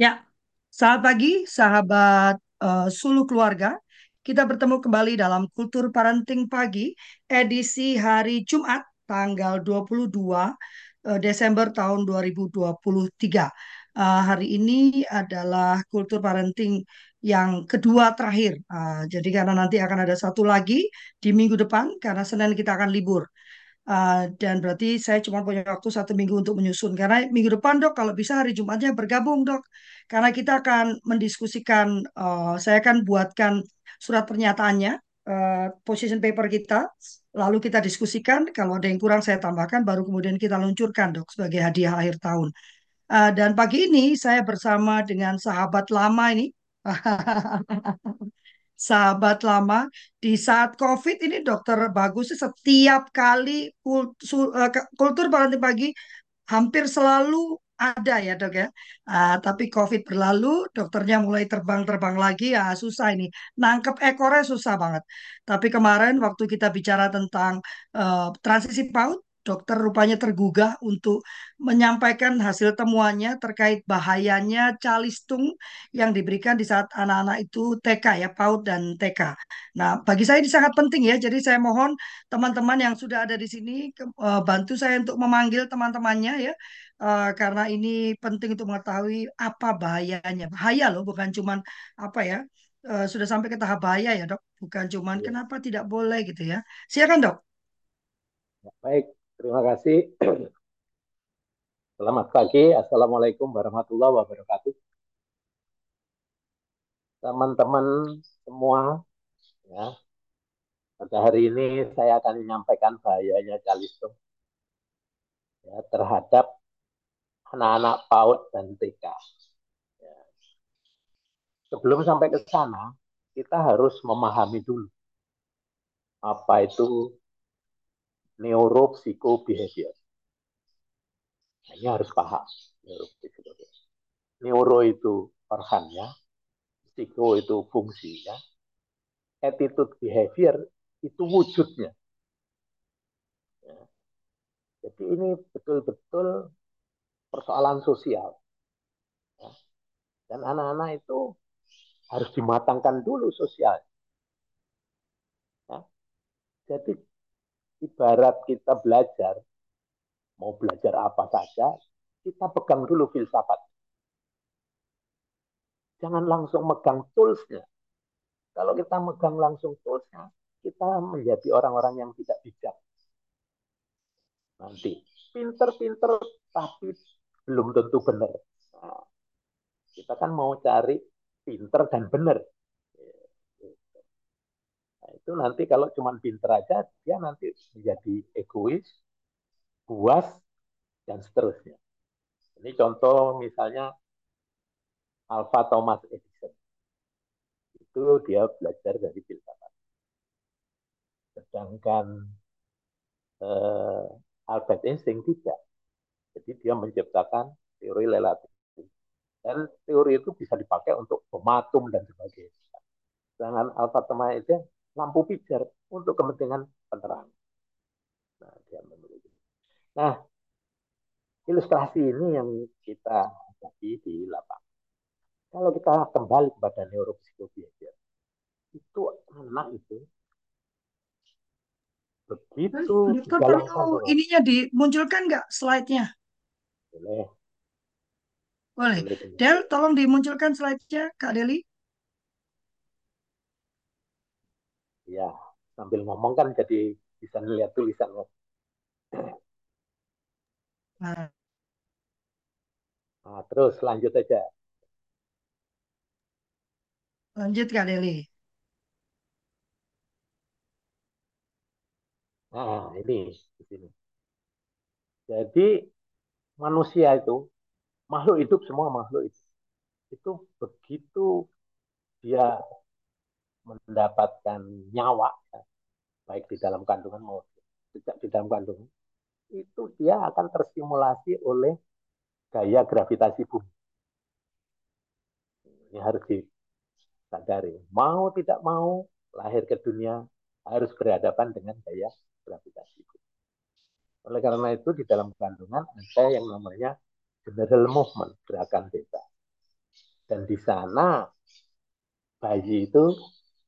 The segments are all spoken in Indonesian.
Ya, selamat pagi sahabat eh, Sulu Keluarga. Kita bertemu kembali dalam Kultur Parenting Pagi edisi hari Jumat tanggal 22 eh, Desember tahun 2023. Eh, hari ini adalah Kultur Parenting yang kedua terakhir. Eh, jadi karena nanti akan ada satu lagi di minggu depan karena Senin kita akan libur. Uh, dan berarti saya cuma punya waktu satu minggu untuk menyusun. Karena minggu depan dok, kalau bisa hari Jumatnya bergabung dok. Karena kita akan mendiskusikan, uh, saya akan buatkan surat pernyataannya, uh, position paper kita, lalu kita diskusikan. Kalau ada yang kurang saya tambahkan, baru kemudian kita luncurkan dok sebagai hadiah akhir tahun. Uh, dan pagi ini saya bersama dengan sahabat lama ini. sahabat lama di saat COVID ini dokter Bagus setiap kali eh, kultur parenting pagi hampir selalu ada ya dok ya. Uh, tapi COVID berlalu, dokternya mulai terbang-terbang lagi, ya susah ini. Nangkep ekornya susah banget. Tapi kemarin waktu kita bicara tentang uh, transisi PAUD, dokter rupanya tergugah untuk menyampaikan hasil temuannya terkait bahayanya calistung yang diberikan di saat anak-anak itu TK ya, PAUD dan TK. Nah, bagi saya ini sangat penting ya. Jadi saya mohon teman-teman yang sudah ada di sini uh, bantu saya untuk memanggil teman-temannya ya. Uh, karena ini penting untuk mengetahui apa bahayanya. Bahaya loh, bukan cuman apa ya. Uh, sudah sampai ke tahap bahaya ya, Dok. Bukan cuman Ya. kenapa tidak boleh gitu ya. Silakan, Dok. Baik, terima kasih. Selamat pagi. Assalamualaikum warahmatullahi wabarakatuh. Teman-teman semua, ya, pada hari ini saya akan menyampaikan bahayanya calistung ya, terhadap anak-anak PAUD dan TK. Ya. Sebelum sampai ke sana, kita harus memahami dulu apa itu neuropsikobehavior. Nah, ini harus paham. Neuro itu organnya, psiko itu fungsinya, attitude behavior itu wujudnya. Ya. Jadi ini betul-betul persoalan sosial. Ya. Dan anak-anak itu harus dimatangkan dulu sosial. Ya. Jadi ibarat kita belajar, mau belajar apa saja, kita pegang dulu filsafat. Jangan langsung megang toolsnya. Kalau kita megang langsung toolsnya, kita menjadi orang-orang yang tidak bijak. Nanti pinter-pinter tapi belum tentu benar. Nah, kita kan mau cari pinter dan benar. Itu nanti kalau cuma pinter aja, dia nanti menjadi egois, puas, dan seterusnya. Ini contoh misalnya Alpha Thomas Edison. Itu dia belajar dari filsafat. Sedangkan eh, Albert Einstein tidak. Jadi dia menciptakan teori relativitas. Dan teori itu bisa dipakai untuk bom atom dan sebagainya. Sedangkan Alpha Thomas Edison lampu pijar untuk kepentingan penerangan. Nah, dia memiliki. Nah, ilustrasi ini yang kita hadapi di lapangan. Kalau kita kembali kepada neuropsikobehavior, itu anak itu begitu perlu ininya dimunculkan nggak slide-nya? Boleh. Boleh. Del, tolong dimunculkan slide-nya, Kak Deli. Ya, sambil ngomong kan jadi bisa melihat tulisannya. Nah. nah, terus lanjut aja. Lanjut Kak Deli. Nah, ini di sini. Jadi manusia itu makhluk hidup semua makhluk itu itu begitu dia mendapatkan nyawa ya, baik di dalam kandungan maupun tidak di dalam kandungan itu dia akan terstimulasi oleh gaya gravitasi bumi. Ini harus disadari. Mau tidak mau lahir ke dunia harus berhadapan dengan gaya gravitasi bumi. Oleh karena itu di dalam kandungan ada yang namanya general movement, gerakan bebas. Dan di sana bayi itu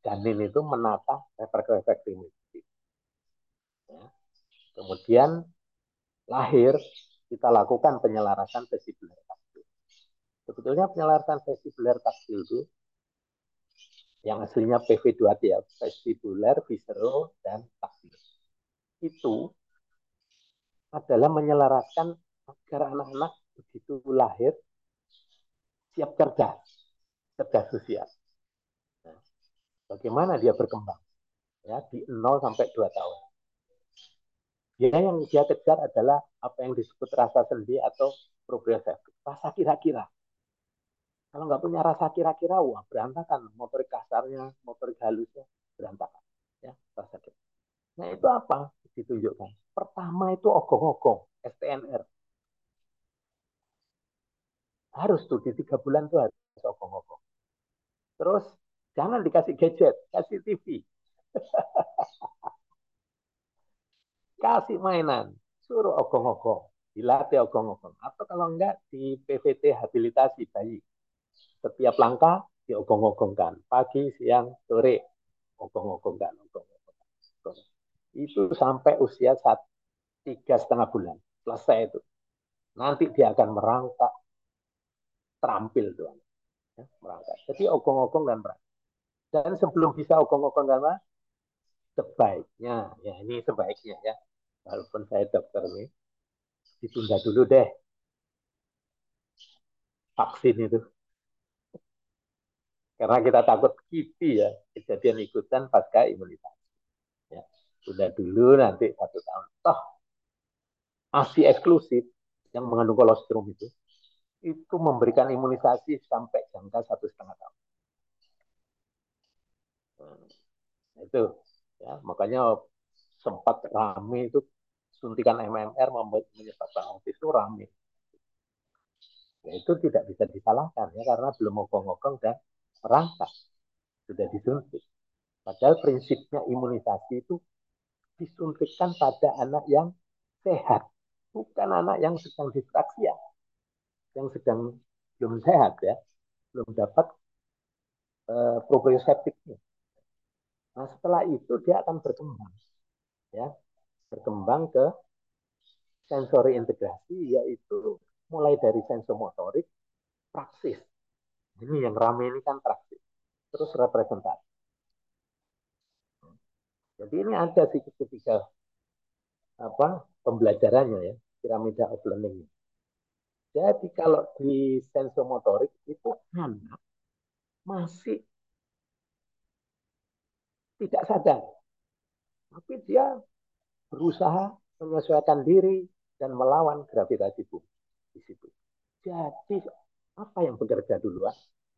janin itu menata refleks-refleks primitif. Ya. Kemudian lahir kita lakukan penyelarasan vestibular taktil. Sebetulnya penyelarasan vestibular taktil itu yang aslinya PV2T ya, vestibular, visceral, dan taktil. Itu adalah menyelaraskan agar anak-anak begitu lahir siap cerdas, cerdas sosial. Bagaimana dia berkembang? Ya, di 0 sampai 2 tahun. Dia yang dia kejar adalah apa yang disebut rasa sendi atau progresif. Rasa kira-kira. Kalau nggak punya rasa kira-kira, wah berantakan. Motorik kasarnya, motorik halusnya berantakan. Ya, rasa kira. Nah itu apa? Ditunjukkan. Pertama itu ogong-ogong, STNR harus tuh di tiga bulan tuh harus ogong-ogong. Terus jangan dikasih gadget, kasih TV. kasih mainan, suruh ogong-ogong, dilatih ogong-ogong. Atau kalau enggak di PVT habilitasi bayi. Setiap langkah diogong-ogongkan, pagi, siang, sore, ogong-ogongkan, ogong-ogongkan. Itu sampai usia saat tiga setengah bulan, selesai itu. Nanti dia akan merangkak, terampil tuh. Ya, merangkak. Jadi ogong-ogong dan merangkak. Dan sebelum bisa ogong-ogong merangkak, sebaiknya, ya ini sebaiknya ya, walaupun saya dokter nih, ditunda dulu deh vaksin itu. Karena kita takut kipi ya, kejadian ikutan pasca imunitas. Ya, tunda dulu nanti satu tahun. Toh, masih eksklusif yang mengandung kolostrum itu itu memberikan imunisasi sampai jangka satu setengah tahun. Nah, itu ya makanya sempat rame itu suntikan MMR menyebabkan autis itu rame. Ya, itu tidak bisa disalahkan ya karena belum ngokong-ngokong dan merangkak sudah disuntik. Padahal prinsipnya imunisasi itu disuntikkan pada anak yang sehat, bukan anak yang sedang distraksi ya yang sedang belum sehat ya, belum dapat uh, proprioceptifnya. Nah setelah itu dia akan berkembang, ya, berkembang ke sensori integrasi yaitu mulai dari sensomotorik, praksis. Ini yang ramai ini kan praksis. Terus representasi. Jadi ini ada sih ketiga apa pembelajarannya ya, piramida of learning. Jadi kalau di sensomotorik itu anak masih tidak sadar. Tapi dia berusaha menyesuaikan diri dan melawan gravitasi bumi di situ. Jadi apa yang bekerja duluan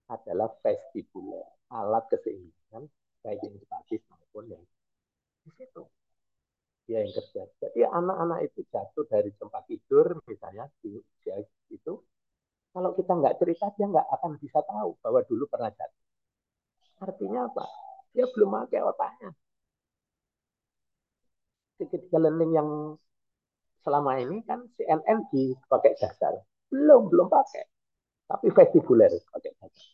adalah vestibular, alat keseimbangan baik yang simpatis maupun yang di situ dia yang kerja. Jadi anak-anak itu jatuh dari tempat tidur misalnya di usia itu, kalau kita nggak cerita dia nggak akan bisa tahu bahwa dulu pernah jatuh. Artinya apa? Dia belum pakai otaknya. Ketika learning yang selama ini kan CNN dipakai dasar. Belum, belum pakai. Tapi vestibuler pakai dasar.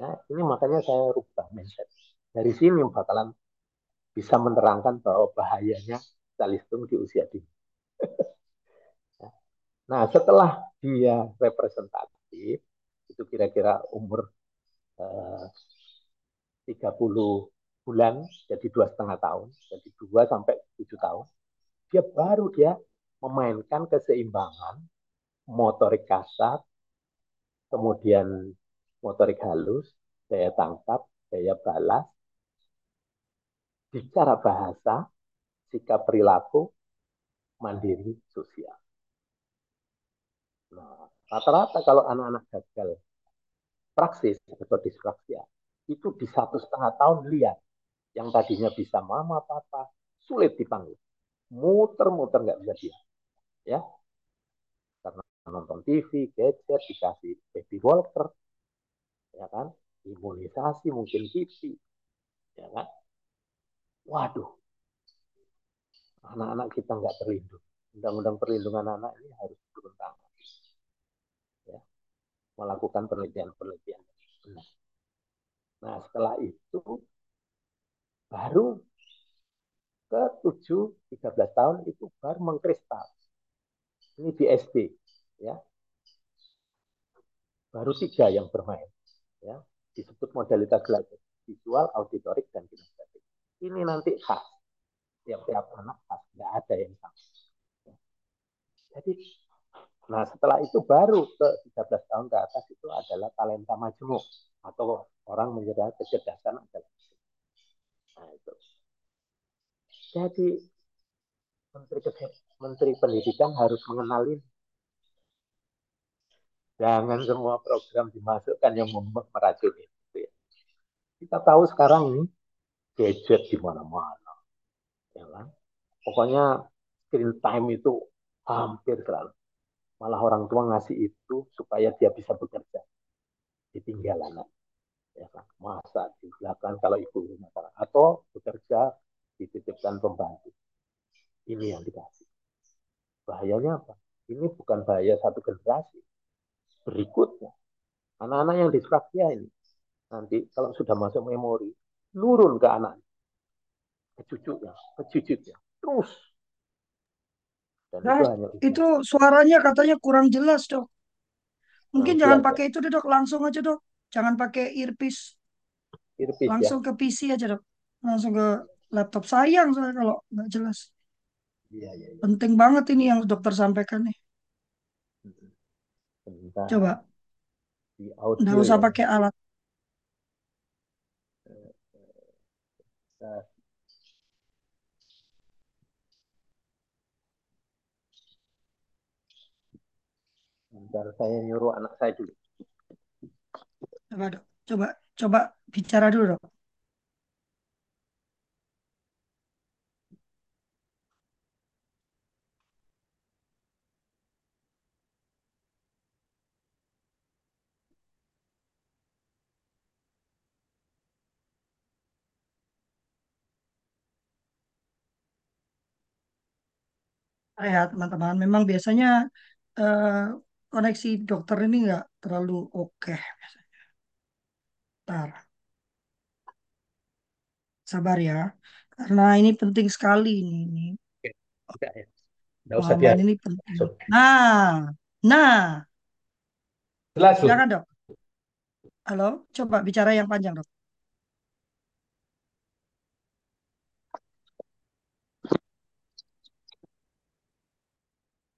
Nah, ini makanya saya rubah mindset. Dari sini bakalan bisa menerangkan bahwa bahayanya Salistung di usia dini. nah, setelah dia representatif, itu kira-kira umur eh, 30 bulan, jadi dua setengah tahun, jadi dua sampai tujuh tahun, dia baru dia memainkan keseimbangan motorik kasar, kemudian motorik halus, daya tangkap, daya balas, bicara bahasa, sikap perilaku mandiri sosial. Nah, rata-rata kalau anak-anak gagal praksis atau disfraksia itu di satu setengah tahun lihat yang tadinya bisa mama papa sulit dipanggil. Muter-muter nggak bisa dia. Ya. Karena nonton TV gadget dikasih baby walker. Ya kan? Imunisasi mungkin kipi ya kan? Waduh. Anak-anak kita nggak terlindung. Undang-undang perlindungan anak ini harus turun tangan. Ya. Melakukan penelitian-penelitian. Nah, setelah itu baru ke 7, 13 tahun itu baru mengkristal. Ini di SD, ya. Baru tiga yang bermain, ya. Disebut modalitas belajar visual, auditorik, dan kinestetik. Ini nanti khas. Tiap-tiap anak khas, nggak ada yang sama. Jadi, nah setelah itu baru ke 13 tahun ke atas itu adalah talenta majemuk atau orang menjadi kecerdasan adalah nah itu. Jadi Menteri Menteri Pendidikan harus mengenalin jangan semua program dimasukkan yang meracuni. Ya. Kita tahu sekarang ini gadget di mana-mana, ya kan? Pokoknya screen time itu hampir selalu. Malah orang tua ngasih itu supaya dia bisa bekerja. Ditinggal anak. Ya kan? Masa di belakang kalau ibu rumah Atau bekerja dititipkan pembantu. Ini yang dikasih. Bahayanya apa? Ini bukan bahaya satu generasi. Berikutnya, anak-anak yang disfraksia ini, nanti kalau sudah masuk memori, nurun ke anak, ke cucunya, ke cucunya. Terus dan nah, itu, hanya itu suaranya katanya kurang jelas, Dok. Mungkin nah, jangan pakai itu, Dok. Langsung aja, Dok. Jangan pakai earpiece. earpiece ya? Langsung ya? ke PC aja, Dok. Langsung ke laptop. Sayang saya kalau nggak jelas. Iya, iya, iya. Penting banget ini yang dokter sampaikan nih. Bentar. Coba. Di audio Nggak usah ya. pakai alat. Bentar. Bentar saya nyuruh anak saya dulu. Coba dok, coba coba bicara dulu dok. Ya teman-teman, memang biasanya eh, koneksi dokter ini nggak terlalu oke okay. Ntar. Sabar ya, karena ini penting sekali ini. Oke, ya. Nggak usah dia. ini penting. Nah, nah. Jelas, Silakan dok. Halo, coba bicara yang panjang dok.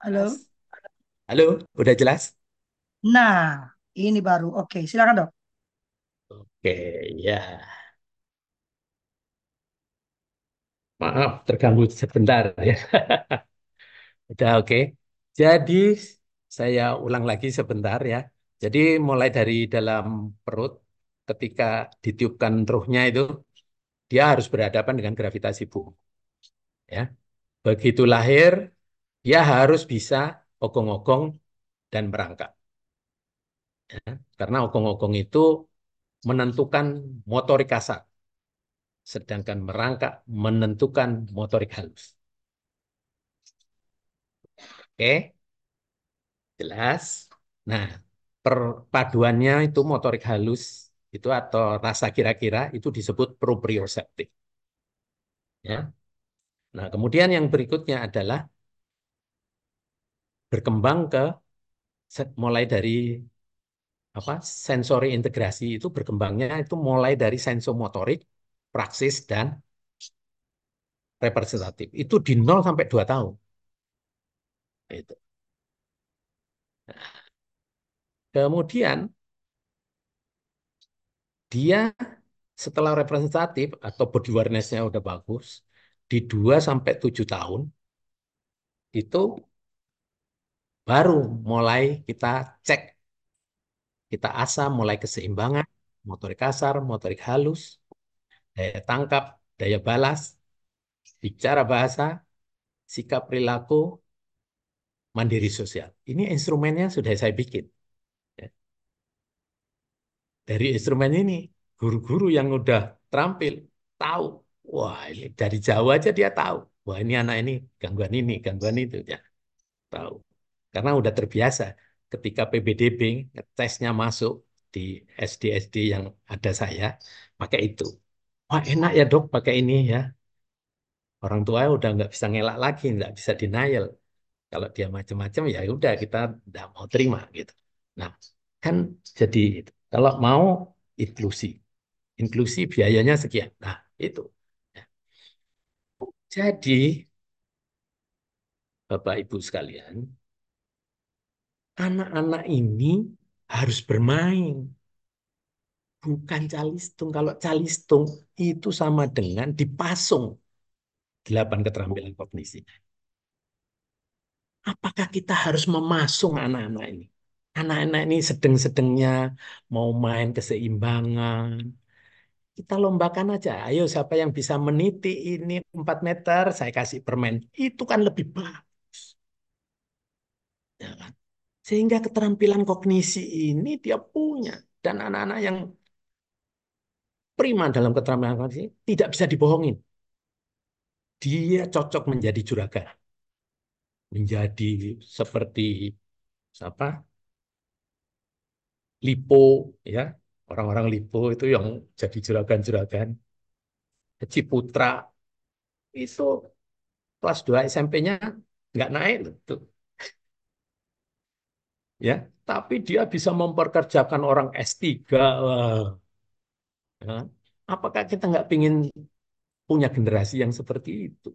Halo. Halo, udah jelas? Nah, ini baru. Oke, silakan dok. Oke, ya. Maaf, terganggu sebentar ya. Udah oke. Jadi saya ulang lagi sebentar ya. Jadi mulai dari dalam perut, ketika ditiupkan ruhnya itu, dia harus berhadapan dengan gravitasi bumi. Ya, begitu lahir, dia harus bisa ogong-ogong dan merangkak. Ya, karena ogong-ogong itu menentukan motorik kasar, sedangkan merangkak menentukan motorik halus. Oke, jelas. Nah, perpaduannya itu motorik halus itu atau rasa kira-kira itu disebut proprioseptif. Ya. Nah, kemudian yang berikutnya adalah berkembang ke mulai dari apa sensori integrasi itu berkembangnya itu mulai dari sensomotorik, praksis dan representatif. Itu di 0 sampai 2 tahun. Itu. kemudian dia setelah representatif atau body awareness-nya udah bagus, di 2 sampai 7 tahun itu baru mulai kita cek, kita asah mulai keseimbangan, motorik kasar, motorik halus, daya tangkap, daya balas, bicara bahasa, sikap perilaku, mandiri sosial. Ini instrumennya sudah saya bikin. Ya. Dari instrumen ini, guru-guru yang udah terampil, tahu, wah ini dari jauh aja dia tahu, wah ini anak ini gangguan ini, gangguan itu, ya tahu. Karena udah terbiasa ketika PBDB tesnya masuk, di SD-SD yang ada saya pakai itu. Wah enak ya dok pakai ini ya. Orang tua udah nggak bisa ngelak lagi, nggak bisa denial. Kalau dia macam-macam ya udah kita nggak mau terima gitu. Nah kan jadi itu. Kalau mau inklusi, inklusi biayanya sekian. Nah itu. Ya. Jadi Bapak Ibu sekalian, anak-anak ini harus bermain. Bukan calistung. Kalau calistung itu sama dengan dipasung delapan keterampilan kognisi. Apakah kita harus memasung anak-anak ini? Anak-anak ini sedang-sedangnya mau main keseimbangan. Kita lombakan aja. Ayo siapa yang bisa meniti ini 4 meter, saya kasih permen. Itu kan lebih bagus. Ya kan? Sehingga keterampilan kognisi ini dia punya. Dan anak-anak yang prima dalam keterampilan kognisi tidak bisa dibohongin. Dia cocok menjadi juragan. Menjadi seperti apa? Lipo ya. Orang-orang Lipo itu yang jadi juragan-juragan. Ciputra itu kelas 2 SMP-nya nggak naik tuh ya tapi dia bisa memperkerjakan orang S3 ya. apakah kita nggak ingin punya generasi yang seperti itu?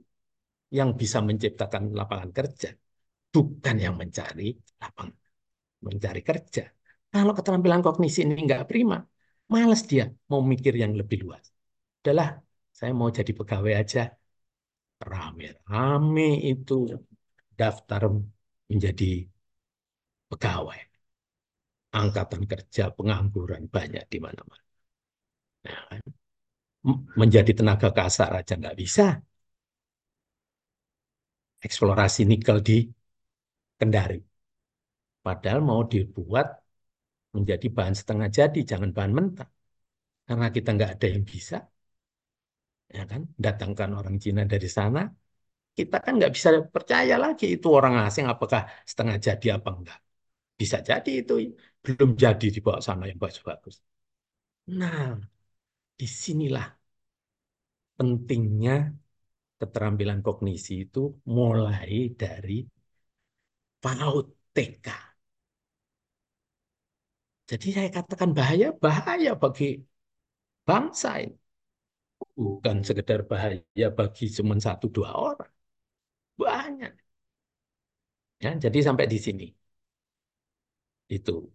Yang bisa menciptakan lapangan kerja bukan yang mencari lapangan mencari kerja. Kalau keterampilan kognisi ini nggak prima males dia mau mikir yang lebih luas. Udahlah saya mau jadi pegawai aja. Rame-rame itu daftar menjadi pegawai. Angkatan kerja pengangguran banyak di mana-mana. Nah, menjadi tenaga kasar aja nggak bisa. Eksplorasi nikel di Kendari. Padahal mau dibuat menjadi bahan setengah jadi, jangan bahan mentah. Karena kita nggak ada yang bisa, ya kan? Datangkan orang Cina dari sana, kita kan nggak bisa percaya lagi itu orang asing apakah setengah jadi apa enggak. Bisa jadi itu belum jadi di bawah sana yang bagus-bagus. Nah, di sinilah pentingnya keterampilan kognisi itu mulai dari PAUD TK. Jadi saya katakan bahaya, bahaya bagi bangsa ini. Bukan sekedar bahaya bagi cuma satu dua orang. Banyak. Ya, jadi sampai di sini. Itu.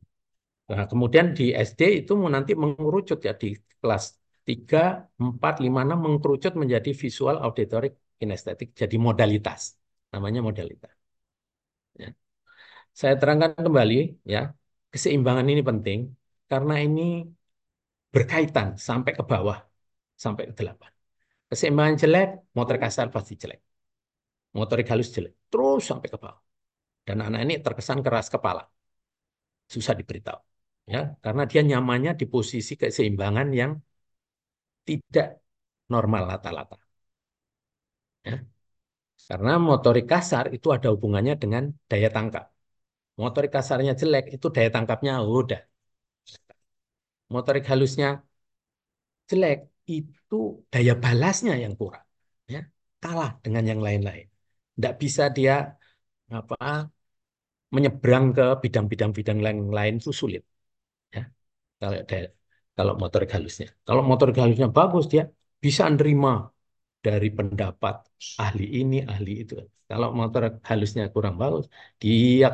Nah, kemudian di SD itu nanti mengerucut ya di kelas 3, 4, 5, 6 mengerucut menjadi visual, auditorik, kinestetik. Jadi modalitas. Namanya modalitas. Ya. Saya terangkan kembali ya, keseimbangan ini penting karena ini berkaitan sampai ke bawah, sampai ke delapan. Keseimbangan jelek, motor kasar pasti jelek. Motorik halus jelek. Terus sampai ke bawah. Dan anak ini terkesan keras kepala susah diberitahu ya. Karena dia nyamannya di posisi keseimbangan yang tidak normal lata-lata ya. Karena motorik kasar itu ada hubungannya dengan daya tangkap. Motorik kasarnya jelek itu daya tangkapnya udah. Motorik halusnya jelek itu daya balasnya yang kurang ya. Kalah dengan yang lain-lain. Tidak bisa dia apa menyeberang ke bidang-bidang bidang lain lain itu sulit. Ya. Kalau kalau motor halusnya. Kalau motor halusnya bagus dia bisa nerima dari pendapat ahli ini, ahli itu. Kalau motor halusnya kurang bagus, dia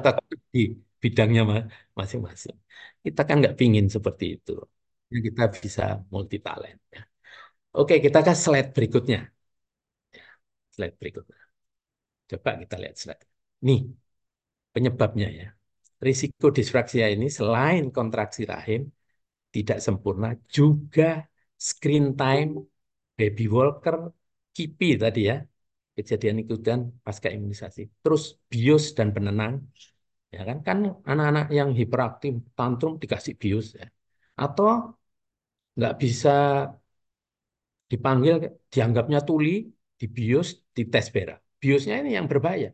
di bidangnya masing-masing. Kita kan nggak pingin seperti itu. Kita bisa multi talent. Ya. Oke, kita ke slide berikutnya. Ya, slide berikutnya. Coba kita lihat slide. Nih, penyebabnya ya. Risiko disfraksia ini selain kontraksi rahim tidak sempurna, juga screen time, baby walker, kipi tadi ya, kejadian ikutan pasca imunisasi. Terus bios dan penenang, ya kan kan anak-anak yang hiperaktif tantrum dikasih bios ya. Atau nggak bisa dipanggil, dianggapnya tuli, di bios, di tes berak. Biosnya ini yang berbahaya.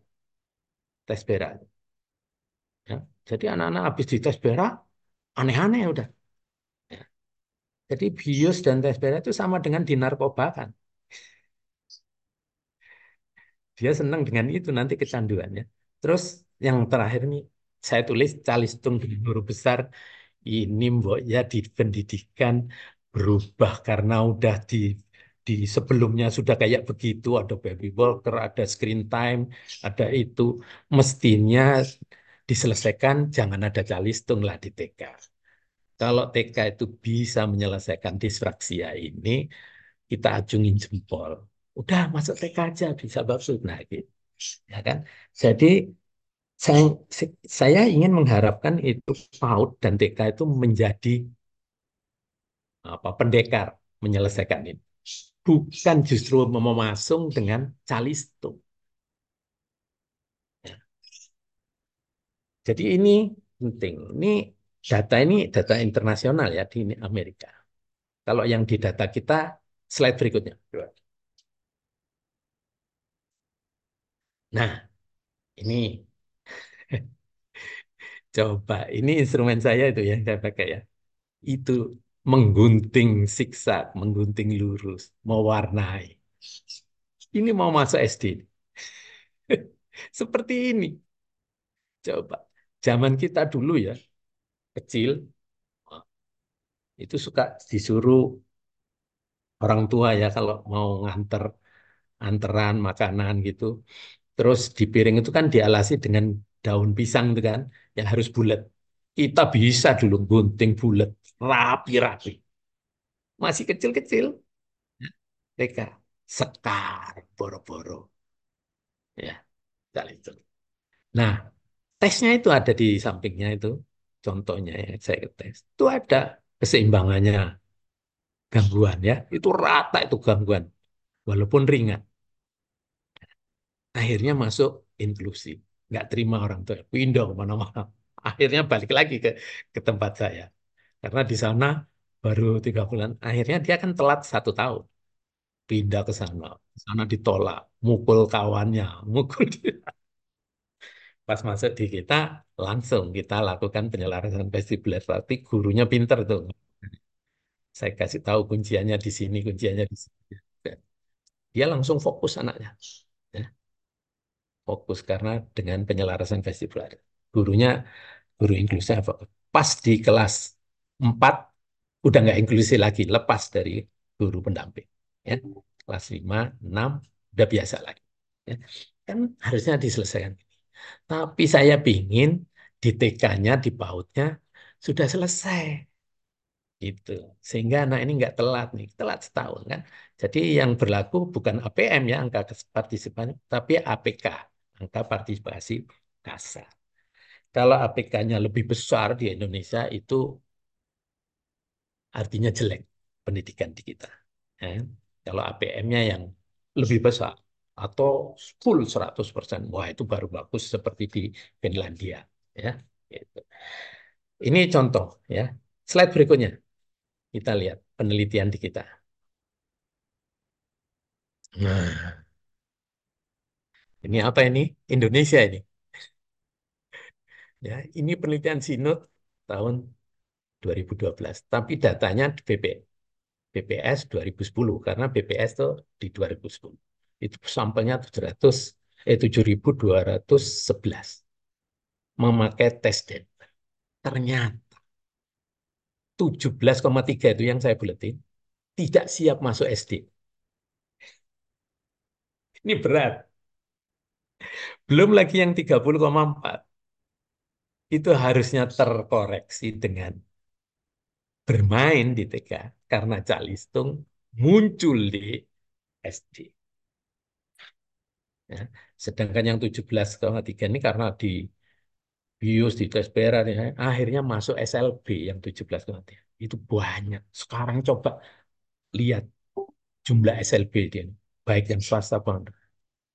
Tes berak. Ya. Jadi anak-anak habis dites berak, aneh-aneh udah. Jadi bius dan TSPR itu sama dengan dinarkobakan. Dia senang dengan itu nanti kecanduannya. Terus yang terakhir nih, saya tulis calistung dengan huruf besar. Ini mbok ya di pendidikan berubah karena udah di di sebelumnya sudah kayak begitu ada baby walker, ada screen time, ada itu mestinya diselesaikan jangan ada calistung lah di TK. Kalau TK itu bisa menyelesaikan disfraksia ini, kita acungin jempol. Udah masuk TK aja bisa bagus. Nah, gitu. Ya kan? Jadi saya, saya ingin mengharapkan itu PAUD dan TK itu menjadi apa pendekar menyelesaikan ini. Bukan justru memasung dengan calistung. Jadi ini penting. Ini data ini data internasional ya di Amerika. Kalau yang di data kita, slide berikutnya. Nah, ini coba ini instrumen saya itu yang saya pakai ya. Itu menggunting siksa, menggunting lurus, mewarnai. Ini mau masuk SD. Seperti ini. Coba, zaman kita dulu ya, kecil, itu suka disuruh orang tua ya kalau mau nganter anteran makanan gitu. Terus di piring itu kan dialasi dengan daun pisang itu kan, yang harus bulat. Kita bisa dulu gunting bulat, rapi-rapi. Masih kecil-kecil. TK. Sekar, boro-boro. Ya, itu. Nah, tesnya itu ada di sampingnya itu. Contohnya ya, saya tes. Itu ada keseimbangannya gangguan ya. Itu rata itu gangguan. Walaupun ringan. Akhirnya masuk inklusi. Nggak terima orang tua. Pindah ke mana-mana. Akhirnya balik lagi ke, ke tempat saya. Karena di sana baru tiga bulan. Akhirnya dia kan telat satu tahun. Pindah ke sana. Di sana ditolak. Mukul kawannya. Mukul dia. Pas masuk di kita, langsung kita lakukan penyelarasan vestibular. Berarti gurunya pinter tuh. Saya kasih tahu kunciannya di sini, kunciannya di sini. Dia langsung fokus anaknya. Ya. Fokus karena dengan penyelarasan vestibular. Gurunya, guru inklusi pas di kelas 4 udah nggak inklusi lagi, lepas dari guru pendamping. Ya. Kelas 5, 6 udah biasa lagi. Ya. Kan harusnya diselesaikan. Tapi saya pingin di TK-nya, di PAUD-nya sudah selesai. Gitu. Sehingga anak ini nggak telat nih, telat setahun kan. Jadi yang berlaku bukan APM ya, angka partisipasi, tapi APK, angka partisipasi kasar. Kalau APK-nya lebih besar di Indonesia itu artinya jelek pendidikan di kita. Ya. Kalau APM-nya yang lebih besar atau full 100%, wah itu baru bagus seperti di Finlandia. Ya. Gitu. Ini contoh ya. Slide berikutnya. Kita lihat penelitian di kita. Nah, ini apa ini? Indonesia ini. Ya, ini penelitian Sinut tahun 2012, tapi datanya BP, BPS 2010 karena BPS itu di 2010. Itu sampelnya 700 eh 7211 memakai tes den. Ternyata 17,3 itu yang saya buletin tidak siap masuk SD. Ini berat. Belum lagi yang 30,4 itu harusnya terkoreksi dengan bermain di TK karena Calistung muncul di SD. Ya. Sedangkan yang 17,3 ini karena di BIUS, di tes beran, ya, akhirnya masuk SLB yang 17,3. Itu banyak. Sekarang coba lihat jumlah SLB dia. Baik yang swasta pun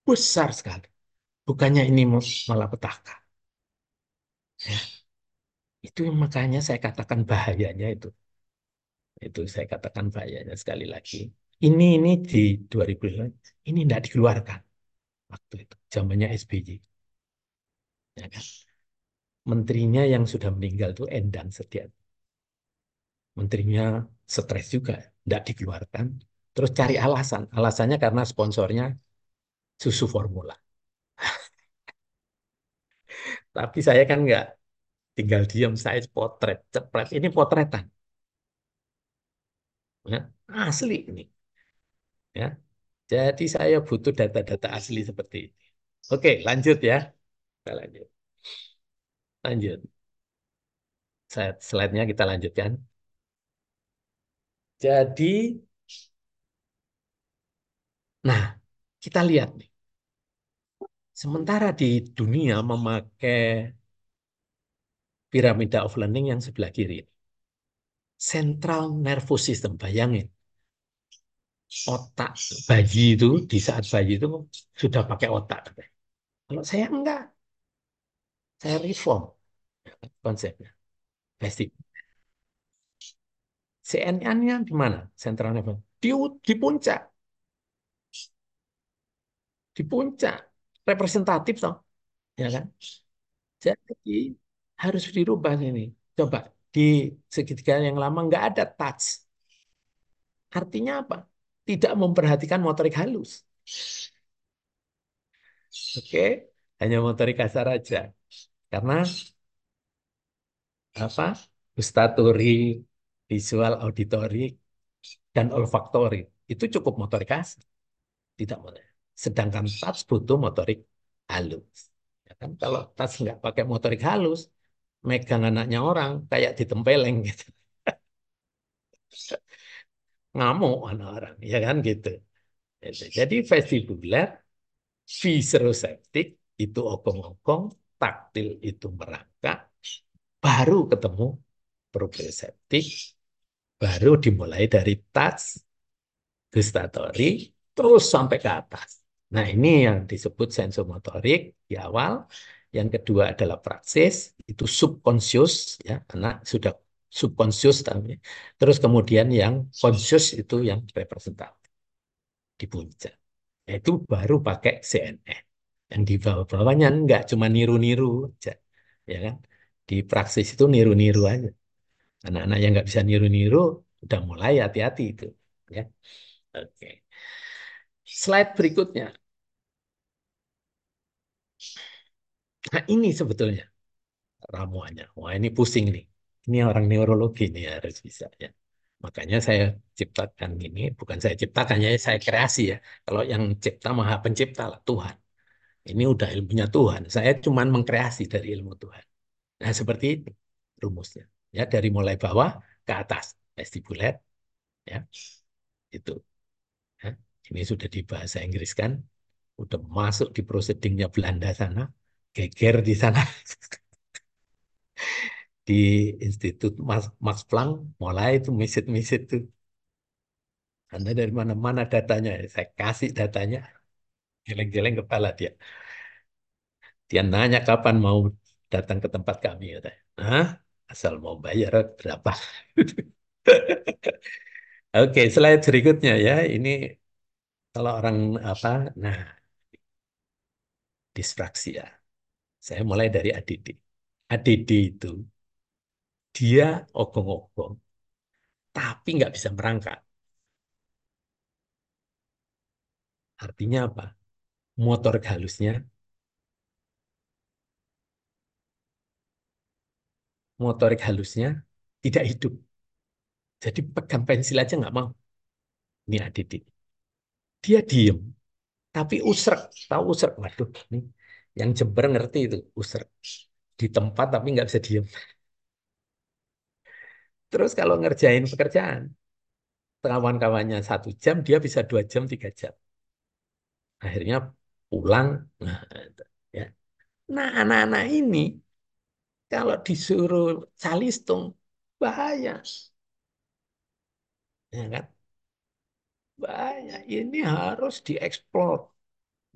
besar sekali. Bukannya ini malah petaka. Ya. Itu makanya saya katakan bahayanya itu. Itu saya katakan bahayanya sekali lagi. Ini ini di 2000 ini tidak dikeluarkan waktu itu zamannya SBY. Ya kan? Menterinya yang sudah meninggal itu Endang Setia. menterinya stres juga, tidak dikeluarkan. Terus cari alasan, alasannya karena sponsornya susu formula. Tapi saya kan nggak tinggal diam, saya potret, cepret. Ini potretan. Ya, asli ini. Ya, jadi saya butuh data-data asli seperti ini. Oke, lanjut ya. Kita lanjut. Lanjut. Slide-nya kita lanjutkan. Jadi, nah, kita lihat nih. Sementara di dunia memakai piramida of learning yang sebelah kiri. Central nervous system, bayangin. Otak bayi itu, di saat bayi itu sudah pakai otak. Kalau saya enggak. Saya reform konsepnya. Pasti. CNN-nya di mana? Central nervous. Di, di puncak. Di puncak. Representatif toh. Ya kan? Jadi harus dirubah ini. Coba di segitiga yang lama nggak ada touch. Artinya apa? Tidak memperhatikan motorik halus. Oke, hanya motorik kasar aja. Karena apa? Gustatory, visual, auditory, dan olfaktori itu cukup motorik kasar. Tidak motorik. Sedangkan touch butuh motorik halus. Ya kan? Kalau touch nggak pakai motorik halus, megang anaknya orang kayak ditempeleng gitu. Ngamuk orang, ya kan gitu. Jadi vestibuler, viseroseptik itu okong-okong, taktil itu merangkak, baru ketemu proprioseptik, baru dimulai dari touch, gustatory, terus sampai ke atas. Nah ini yang disebut sensomotorik di awal, yang kedua adalah praksis, itu subconscious, ya, anak sudah subconscious tapi terus kemudian yang conscious itu yang representatif di puncak. Itu baru pakai CNN. Yang di bawah-bawahnya enggak cuma niru-niru aja, ya kan? Di praksis itu niru-niru aja. Anak-anak yang nggak bisa niru-niru udah mulai hati-hati itu, ya. Oke. Slide berikutnya. Nah, ini sebetulnya ramuannya. Wah, ini pusing nih. Ini orang neurologi nih harus bisa ya. Makanya saya ciptakan ini, bukan saya ciptakan ya, saya kreasi ya. Kalau yang cipta maha pencipta lah Tuhan. Ini udah ilmunya Tuhan. Saya cuma mengkreasi dari ilmu Tuhan. Nah, seperti itu rumusnya. Ya, dari mulai bawah ke atas, vestibuler ya. Itu. Ya. Ini sudah di bahasa Inggris kan. Udah masuk di prosedingnya Belanda sana geger di sana di Institut Max, Planck mulai itu misit-misit tuh anda dari mana-mana datanya saya kasih datanya geleng-geleng kepala dia dia nanya kapan mau datang ke tempat kami ya Hah? asal mau bayar berapa Oke, slide berikutnya ya. Ini kalau orang apa, nah, disfraksia. Saya mulai dari ADD. ADD itu dia ogong-ogong, tapi nggak bisa merangkak. Artinya apa? Motorik halusnya motorik halusnya tidak hidup. Jadi pegang pensil aja nggak mau. Ini ADD. Dia diem, tapi usrek. Tahu usrek? Waduh, nih yang Jember ngerti itu usrek. Di tempat tapi nggak bisa diem. Terus kalau ngerjain pekerjaan, kawan-kawannya satu jam, dia bisa dua jam, tiga jam. Akhirnya pulang. Nah, ya. nah anak-anak ini kalau disuruh calistung, bahaya. Ya kan? Bahaya. Ini harus dieksplor.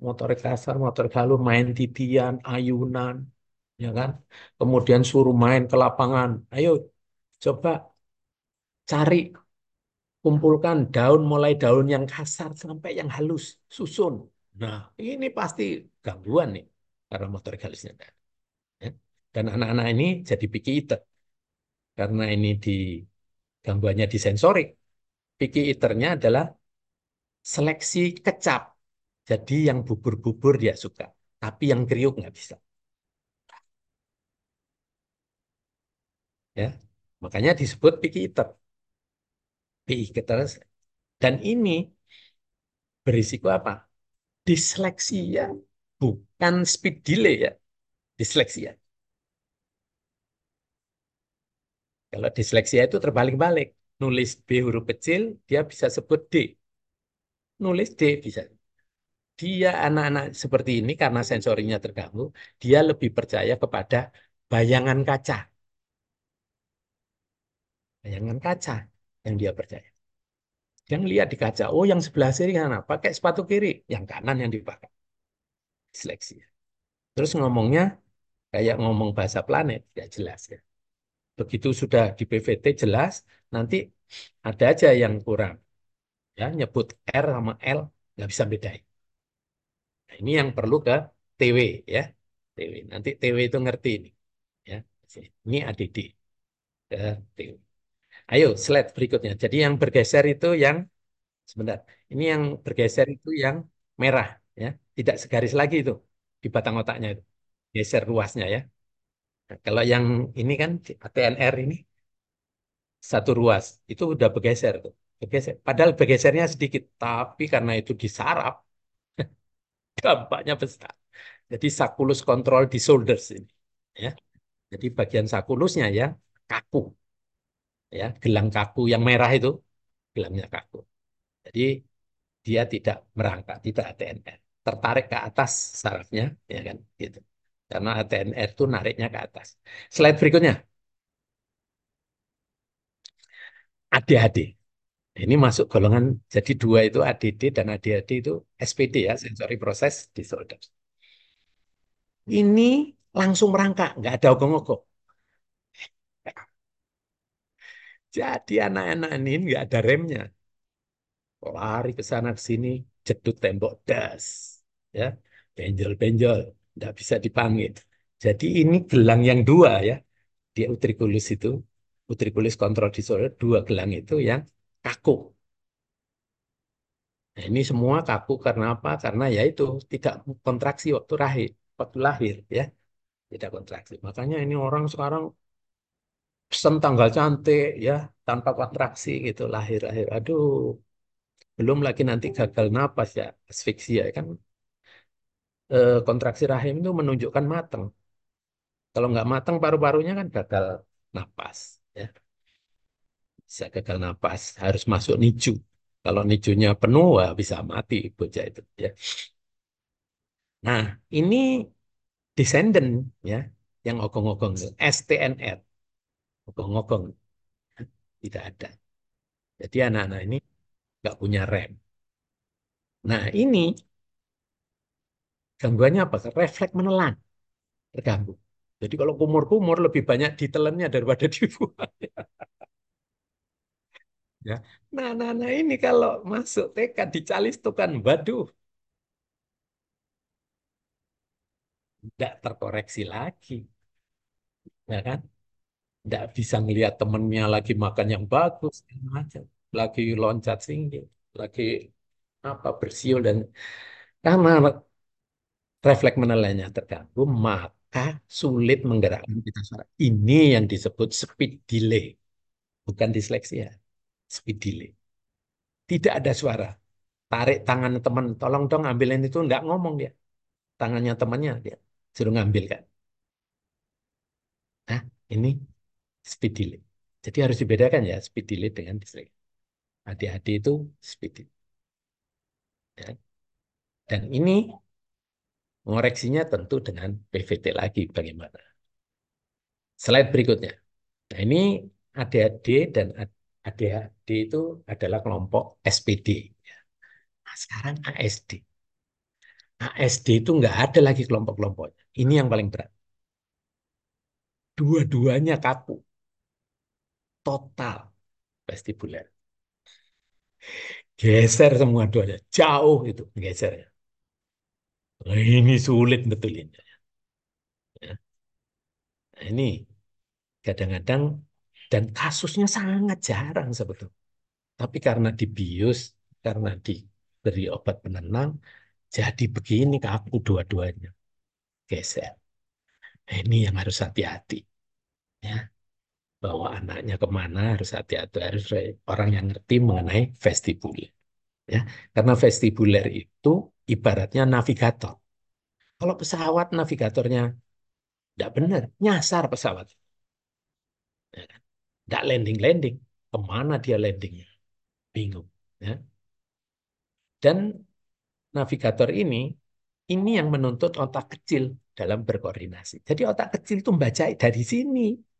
Motorik kasar, motorik halus, main titian, ayunan, ya kan? Kemudian suruh main ke lapangan. Ayo, coba cari kumpulkan daun mulai daun yang kasar sampai yang halus, susun. Nah, ini pasti gangguan nih karena motorik halusnya. Ya. Dan anak-anak ini jadi picky eater. Karena ini di gangguannya di sensorik. Picky eaternya adalah seleksi kecap. Jadi yang bubur-bubur dia suka, tapi yang kriuk nggak bisa. Ya, makanya disebut picky eater. Picky eater. Dan ini berisiko apa? Disleksia, bukan speed delay ya. Disleksia. Kalau disleksia itu terbalik-balik. Nulis B huruf kecil, dia bisa sebut D. Nulis D bisa. Dia anak-anak seperti ini karena sensorinya terganggu, dia lebih percaya kepada bayangan kaca. Bayangan kaca yang dia percaya. Yang lihat di kaca, oh yang sebelah kiri mana? Pakai sepatu kiri, yang kanan yang dipakai. Seleksi. Terus ngomongnya kayak ngomong bahasa planet, ya jelas ya. Begitu sudah di PVT jelas, nanti ada aja yang kurang. Ya, nyebut R sama L nggak bisa bedain. Nah, ini yang perlu ke TW ya. TW. Nanti TW itu ngerti ini. Ya. Ini ADD ke TW. Ayo slide berikutnya. Jadi yang bergeser itu yang sebentar. Ini yang bergeser itu yang merah ya. Tidak segaris lagi itu di batang otaknya itu. Geser ruasnya ya. Nah, kalau yang ini kan ATNR ini satu ruas itu udah bergeser tuh. Bergeser. Padahal bergesernya sedikit, tapi karena itu disarap dampaknya besar. Jadi sakulus kontrol di shoulders ini. Ya. Jadi bagian sakulusnya ya kaku. Ya, gelang kaku yang merah itu gelangnya kaku. Jadi dia tidak merangkak, tidak ATNR. Tertarik ke atas sarafnya, ya kan, gitu. Karena ATNR itu nariknya ke atas. Slide berikutnya. ADHD. Ini masuk golongan, jadi dua itu ADD dan ADHD itu SPD ya, sensory process disorder. Ini langsung merangkak, nggak ada ogong-ogong. Jadi anak-anak ini nggak ada remnya. Lari ke sana ke sini, jedut tembok das. Ya, benjol-benjol, nggak bisa dipanggil. Jadi ini gelang yang dua ya, di utriculus itu, utriculus control disorder, dua gelang itu yang kaku. Nah, ini semua kaku karena apa? Karena ya itu tidak kontraksi waktu lahir, waktu lahir ya, tidak kontraksi. Makanya ini orang sekarang pesen tanggal cantik ya, tanpa kontraksi gitu lahir-lahir. Aduh, belum lagi nanti gagal napas ya, asfiksia kan. Eh, kontraksi rahim itu menunjukkan matang. Kalau nggak matang paru-parunya kan gagal napas ya bisa gagal napas, harus masuk nicu. Kalau nicunya penuh, wah bisa mati bocah itu. Ya. Nah, ini descendant ya, yang ogong-ogong STNR, ogong-ogong tidak ada. Jadi anak-anak ini nggak punya rem. Nah, ini gangguannya apa? Refleks menelan terganggu. Jadi kalau kumur-kumur lebih banyak ditelannya daripada dibuang. Ya. Nah, nah ini kalau masuk TK dicalistukan, waduh, tidak terkoreksi lagi, ya kan? Tidak bisa melihat temennya lagi makan yang bagus, macam, lagi loncat tinggi, lagi apa bersiul dan karena refleks menelannya terganggu, maka sulit menggerakkan kita suara. Ini yang disebut speed delay, bukan disleksia speed delay. Tidak ada suara. Tarik tangan teman, tolong dong ambilin itu, enggak ngomong dia. Tangannya temannya dia suruh ngambil kan. Nah, ini speed delay. Jadi harus dibedakan ya speed delay dengan dyslexia. ADHD itu speed delay. Ya. Dan ini mengoreksinya tentu dengan PVT lagi bagaimana. Slide berikutnya. Nah, ini ADHD dan ADHD itu adalah kelompok SPD. Nah, sekarang ASD. ASD itu nggak ada lagi kelompok-kelompoknya. Ini yang paling berat. Dua-duanya kaku. Total vestibuler. Geser semua duanya. Jauh itu gesernya. Nah, ini sulit betulnya. Ya. Nah, ini kadang-kadang Dan kasusnya sangat jarang sebetulnya. Tapi karena dibius, karena diberi obat penenang, jadi begini kaku dua-duanya. Geser. Ini yang harus hati-hati. Ya. Bawa anaknya ke mana harus hati-hati. Harus orang yang ngerti mengenai vestibuler. Ya. Karena vestibuler itu ibaratnya navigator. Kalau pesawat navigatornya tidak benar, nyasar pesawat. Ya? Tidak landing-landing. Ke mana dia landingnya? Bingung. Ya. Dan navigator ini, ini yang menuntut otak kecil dalam berkoordinasi. Jadi otak kecil itu membaca dari sini.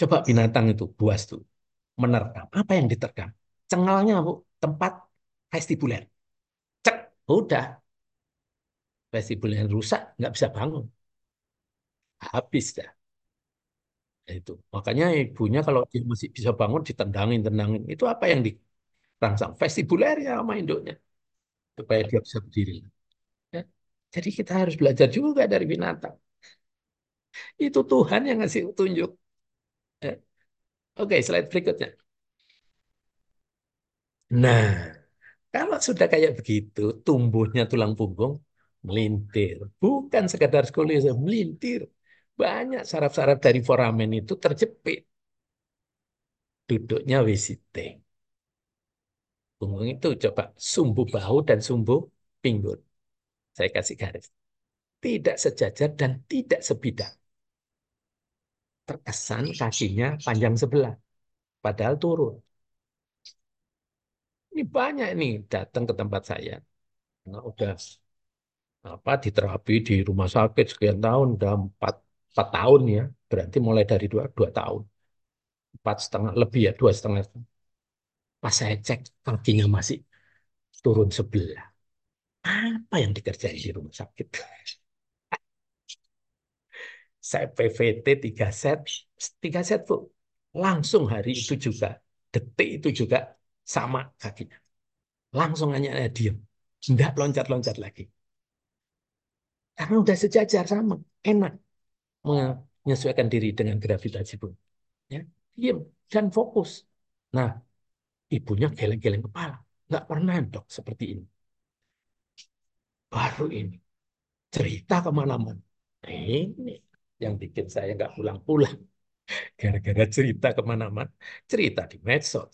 Coba binatang itu, buas tuh, menerkam. Apa yang diterkam? Cengalnya, Bu, tempat vestibuler. Cek, udah. Vestibuler rusak, nggak bisa bangun. Habis dah. Itu. Makanya ibunya kalau dia masih bisa bangun, ditendangin, tendangin. Itu apa yang dirangsang? Vestibuler ya sama induknya. Supaya dia bisa berdiri. Ya. Jadi kita harus belajar juga dari binatang. Itu Tuhan yang ngasih tunjuk. Oke, slide berikutnya. Nah, kalau sudah kayak begitu, tumbuhnya tulang punggung melintir. Bukan sekedar skoliosis, melintir. Banyak saraf-saraf dari foramen itu terjepit. Duduknya visiting. Punggung itu coba sumbu bahu dan sumbu pinggul. Saya kasih garis. Tidak sejajar dan tidak sebidang. Terkesan kakinya panjang sebelah. Padahal turun. Ini banyak nih datang ke tempat saya. Nah, udah apa di terapi di rumah sakit sekian tahun, udah empat, empat tahun ya. Berarti mulai dari dua, dua tahun. Empat setengah lebih ya, dua setengah. Pas saya cek kakinya masih turun sebelah. Apa yang dikerjain di rumah sakit? Saya PVT tiga set, tiga set bu, langsung hari itu juga, detik itu juga sama kakinya. Langsung hanya diam, tidak loncat-loncat lagi. Karena udah sejajar sama, enak menyesuaikan diri dengan gravitasi pun. Ya, diam dan fokus. Nah, ibunya geleng-geleng kepala. Nggak pernah dok seperti ini. Baru ini. Cerita ke mana-mana. Ini yang bikin saya nggak pulang-pulang. Gara-gara cerita ke mana-mana. Cerita di medsos.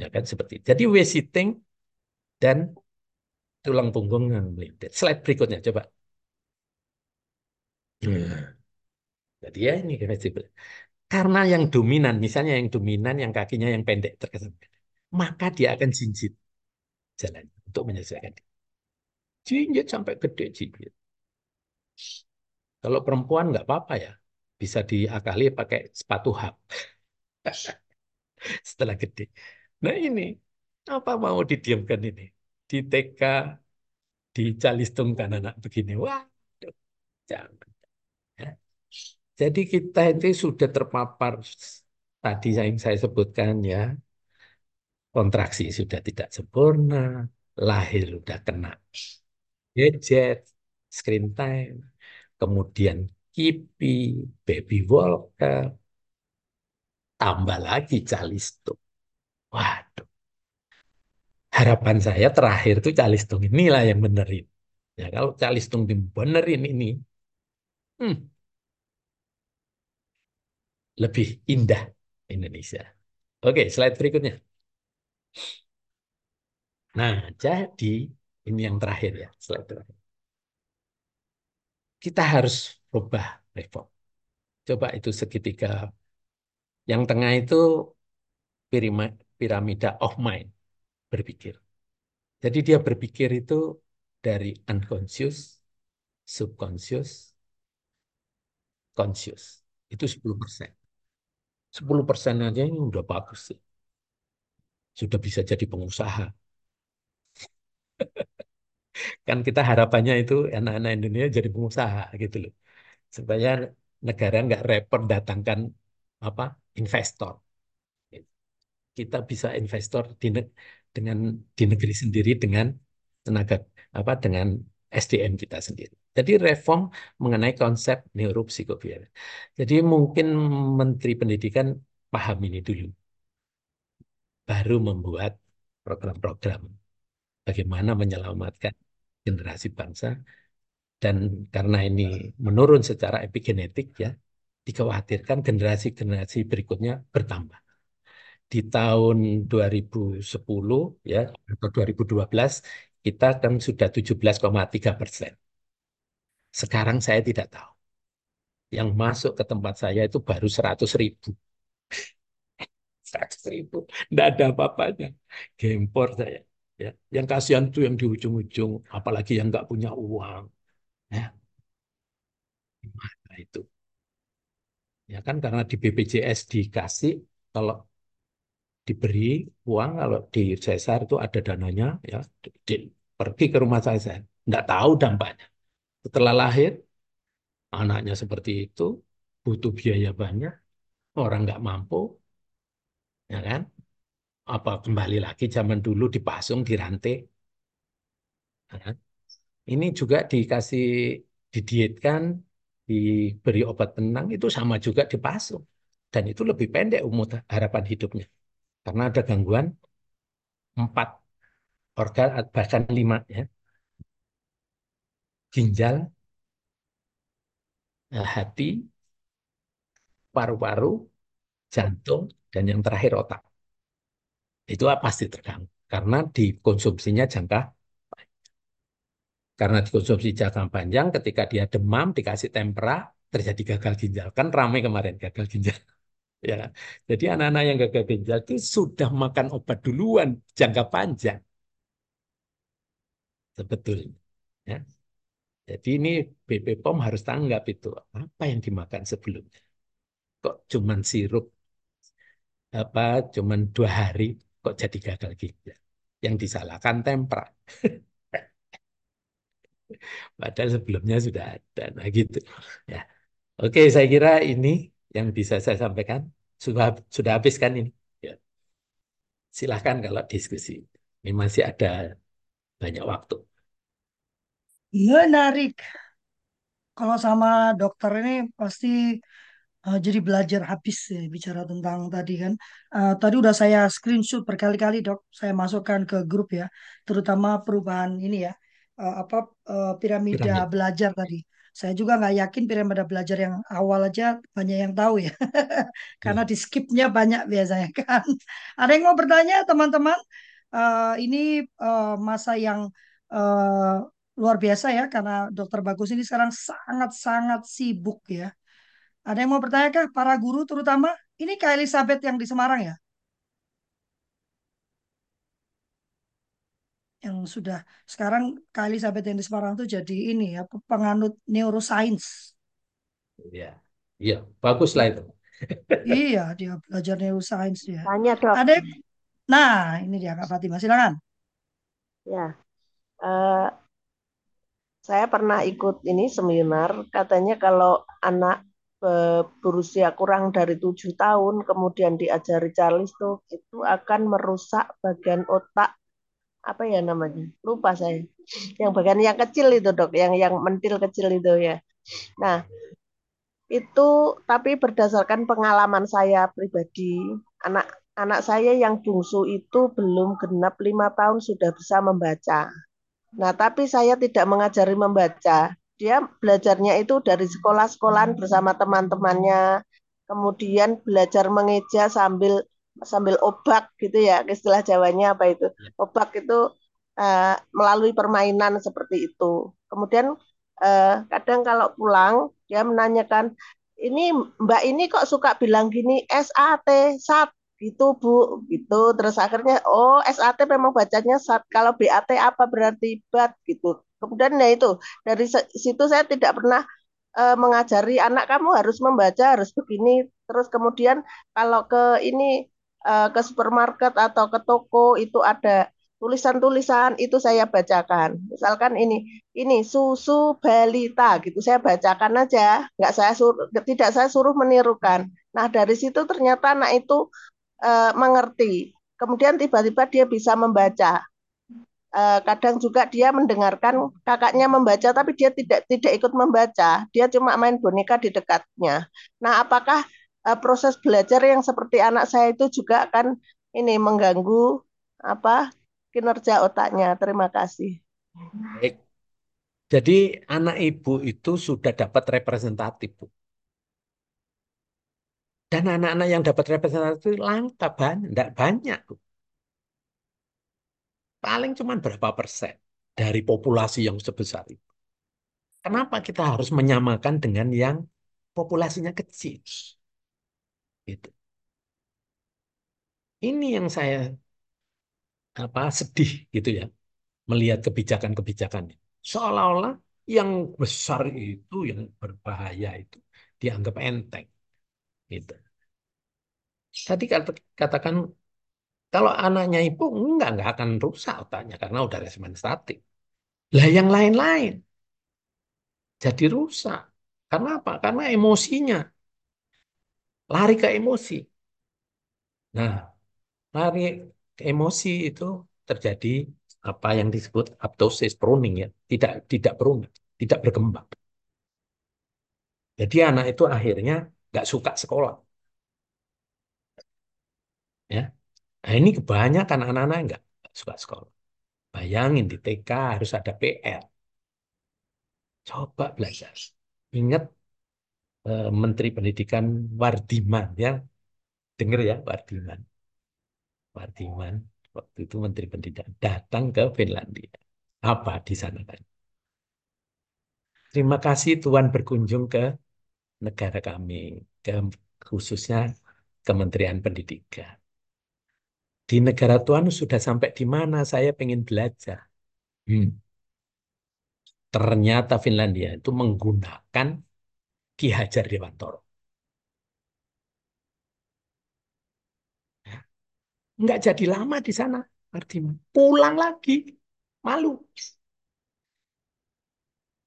Ya kan seperti. Jadi wesiting dan tulang punggung yang melintir. Slide berikutnya coba. Nah, jadi ya ini vestibular. Karena yang dominan, misalnya yang dominan, yang kakinya yang pendek terkesan maka dia akan jinjit jalan untuk menyelesaikan. Jinjit sampai gede jinjit. Kalau perempuan nggak apa-apa ya, bisa diakali pakai sepatu hak. Setelah gede. Nah ini, apa mau didiamkan ini? Di TK, dicalistungkan anak begini. Wah, jangan. Ya. Jadi kita itu sudah terpapar tadi yang saya sebutkan ya, kontraksi sudah tidak sempurna, lahir sudah kena gadget, screen time, kemudian kipi, baby walker, tambah lagi calistung. Waduh. Harapan saya terakhir tuh calistung inilah yang benerin. Ya kalau calistung dibenerin ini, hmm, lebih indah Indonesia. Oke, slide berikutnya. Nah, jadi ini yang terakhir ya, slide terakhir. Kita harus rubah reform. Coba itu segitiga. Yang tengah itu piramida of mind, berpikir. Jadi dia berpikir itu dari unconscious, subconscious, conscious. Itu 10 persen. 10 persen aja ini udah bagus sih. Sudah bisa jadi pengusaha. kan kita harapannya itu anak-anak Indonesia jadi pengusaha gitu loh. Supaya negara nggak repot datangkan apa investor. Kita bisa investor di dengan di negeri sendiri dengan tenaga apa dengan SDM kita sendiri. Jadi reform mengenai konsep neuropsikobiologi. Jadi mungkin Menteri Pendidikan paham ini dulu. Baru membuat program-program bagaimana menyelamatkan generasi bangsa dan karena ini menurun secara epigenetik ya dikhawatirkan generasi-generasi berikutnya bertambah. Di tahun 2010 ya atau 2012 kita kan sudah 17,3 persen. Sekarang saya tidak tahu. Yang masuk ke tempat saya itu baru 100 ribu. 100 ribu. Tidak ada apa-apanya. Gempor saya. Ya. Yang kasihan itu yang di ujung-ujung. Apalagi yang nggak punya uang. Ya. Gimana itu? Ya kan karena di BPJS dikasih kalau diberi uang kalau di sesar itu ada dananya ya di, di, pergi ke rumah saya tidak tahu dampaknya setelah lahir anaknya seperti itu butuh biaya banyak orang nggak mampu ya kan apa kembali lagi zaman dulu dipasung dirantai kan? ini juga dikasih didietkan diberi obat penenang itu sama juga dipasung dan itu lebih pendek umur harapan hidupnya. Karena ada gangguan empat organ bahkan lima ya. Ginjal eh, hati paru-paru jantung dan yang terakhir otak itu pasti terganggu. Karena dikonsumsinya jangka karena dikonsumsi jangka panjang ketika dia demam dikasih tempera terjadi gagal ginjal. Kan ramai kemarin gagal ginjal. Ya kan? jadi anak-anak yang gagal ginjal itu sudah makan obat duluan jangka panjang. Sebetulnya ya. Jadi ini BP POM harus tanggap itu. Apa yang dimakan sebelumnya? Kok cuman sirup? Apa cuman dua hari kok jadi gagal ginjal yang disalahkan tempera padahal sebelumnya sudah ada. Nah gitu. Ya. Oke saya kira ini yang bisa saya sampaikan. Sudah sudah habis kan ini? Ya. silahkan kalau diskusi. Ini masih ada banyak waktu. Menarik. Kalau sama dokter ini pasti uh, jadi belajar habis ya, bicara tentang tadi kan. Uh, tadi udah saya screenshot berkali-kali dok, saya masukkan ke grup ya, terutama perubahan ini ya, uh, apa uh, piramida Piramid. belajar tadi. Saya juga nggak yakin piramida belajar yang awal aja banyak yang tahu ya, karena Ya. di skipnya banyak biasanya kan. Ada yang mau bertanya teman-teman? Uh, ini uh, masa yang uh, luar biasa ya, karena Dokter Bagus ini sekarang sangat-sangat sibuk ya. Ada yang mau bertanya kah? Para guru terutama? Ini Kak Elizabeth yang di Semarang ya? Yang sudah sekarang Kak Elizabeth yang di Semarang itu jadi ini ya penganut neuroscience. Ya, ya, bagus lah itu. Iya, dia belajar neuroscience dia. Tanya dok. Ada Nah, ini dia Kak Fatimah, silakan. Ya, uh, saya pernah ikut ini seminar. Katanya kalau anak berusia kurang dari tujuh tahun kemudian diajari Charles tuh itu akan merusak bagian otak. Apa ya namanya? Lupa saya. Yang bagian yang kecil itu dok. Yang yang mentil kecil itu ya. Nah itu tapi berdasarkan pengalaman saya pribadi anak anak saya yang bungsu itu belum genap lima tahun sudah bisa membaca. Nah tapi saya tidak mengajari membaca dia belajarnya itu dari sekolah-sekolahan bersama teman-temannya, kemudian belajar mengeja sambil sambil obak gitu ya, istilah Jawanya apa itu? Ya. Obak itu uh, melalui permainan seperti itu. Kemudian uh, kadang kalau pulang dia menanyakan, ini Mbak ini kok suka bilang gini SAT SAT gitu Bu gitu terus akhirnya oh SAT memang bacanya SAT kalau BAT apa berarti bat gitu Kemudian ya itu dari situ saya tidak pernah uh, mengajari anak kamu harus membaca harus begini. Terus kemudian kalau ke ini uh, ke supermarket atau ke toko itu ada tulisan-tulisan itu saya bacakan. Misalkan ini ini susu balita gitu saya bacakan aja, nggak saya suruh tidak saya suruh menirukan. Nah dari situ ternyata anak itu uh, mengerti. Kemudian tiba-tiba dia bisa membaca uh, kadang juga dia mendengarkan kakaknya membaca tapi dia tidak tidak ikut membaca dia cuma main boneka di dekatnya nah apakah uh, proses belajar yang seperti anak saya itu juga akan ini mengganggu apa kinerja otaknya. Terima kasih. Baik. Jadi anak ibu itu sudah dapat representatif, Bu. Dan anak-anak yang dapat representatif langka banyak, tidak banyak, Bu. Paling cuma berapa persen dari populasi yang sebesar itu. Kenapa kita harus menyamakan dengan yang populasinya kecil? Gitu. Ini yang saya apa sedih gitu ya melihat kebijakan-kebijakan seolah-olah yang besar itu yang berbahaya itu dianggap enteng gitu. Tadi katakan kalau anaknya ibu enggak enggak akan rusak otaknya karena udah resmen statik. Lah yang lain-lain jadi rusak. Karena apa? Karena emosinya lari ke emosi. Nah, lari ke emosi itu terjadi apa yang disebut aptosis pruning ya, tidak tidak pruning, tidak berkembang. Jadi anak itu akhirnya nggak suka sekolah. Ya, nah, ini kebanyakan anak-anak nggak suka sekolah. Bayangin di TK harus ada PR. Coba belajar. Ingat eh, Menteri Pendidikan Wardiman ya, dengar ya Wardiman. Wardiman waktu itu Menteri Pendidikan datang ke Finlandia. Apa di sana kan? Terima kasih Tuhan berkunjung ke negara kami, ke khususnya Kementerian Pendidikan. Di negara Tuhan sudah sampai di mana saya pengen belajar. Hmm. Ternyata Finlandia itu menggunakan Ki Hajar Dewantoro. Enggak jadi lama di sana, Mardiman. Pulang lagi, malu.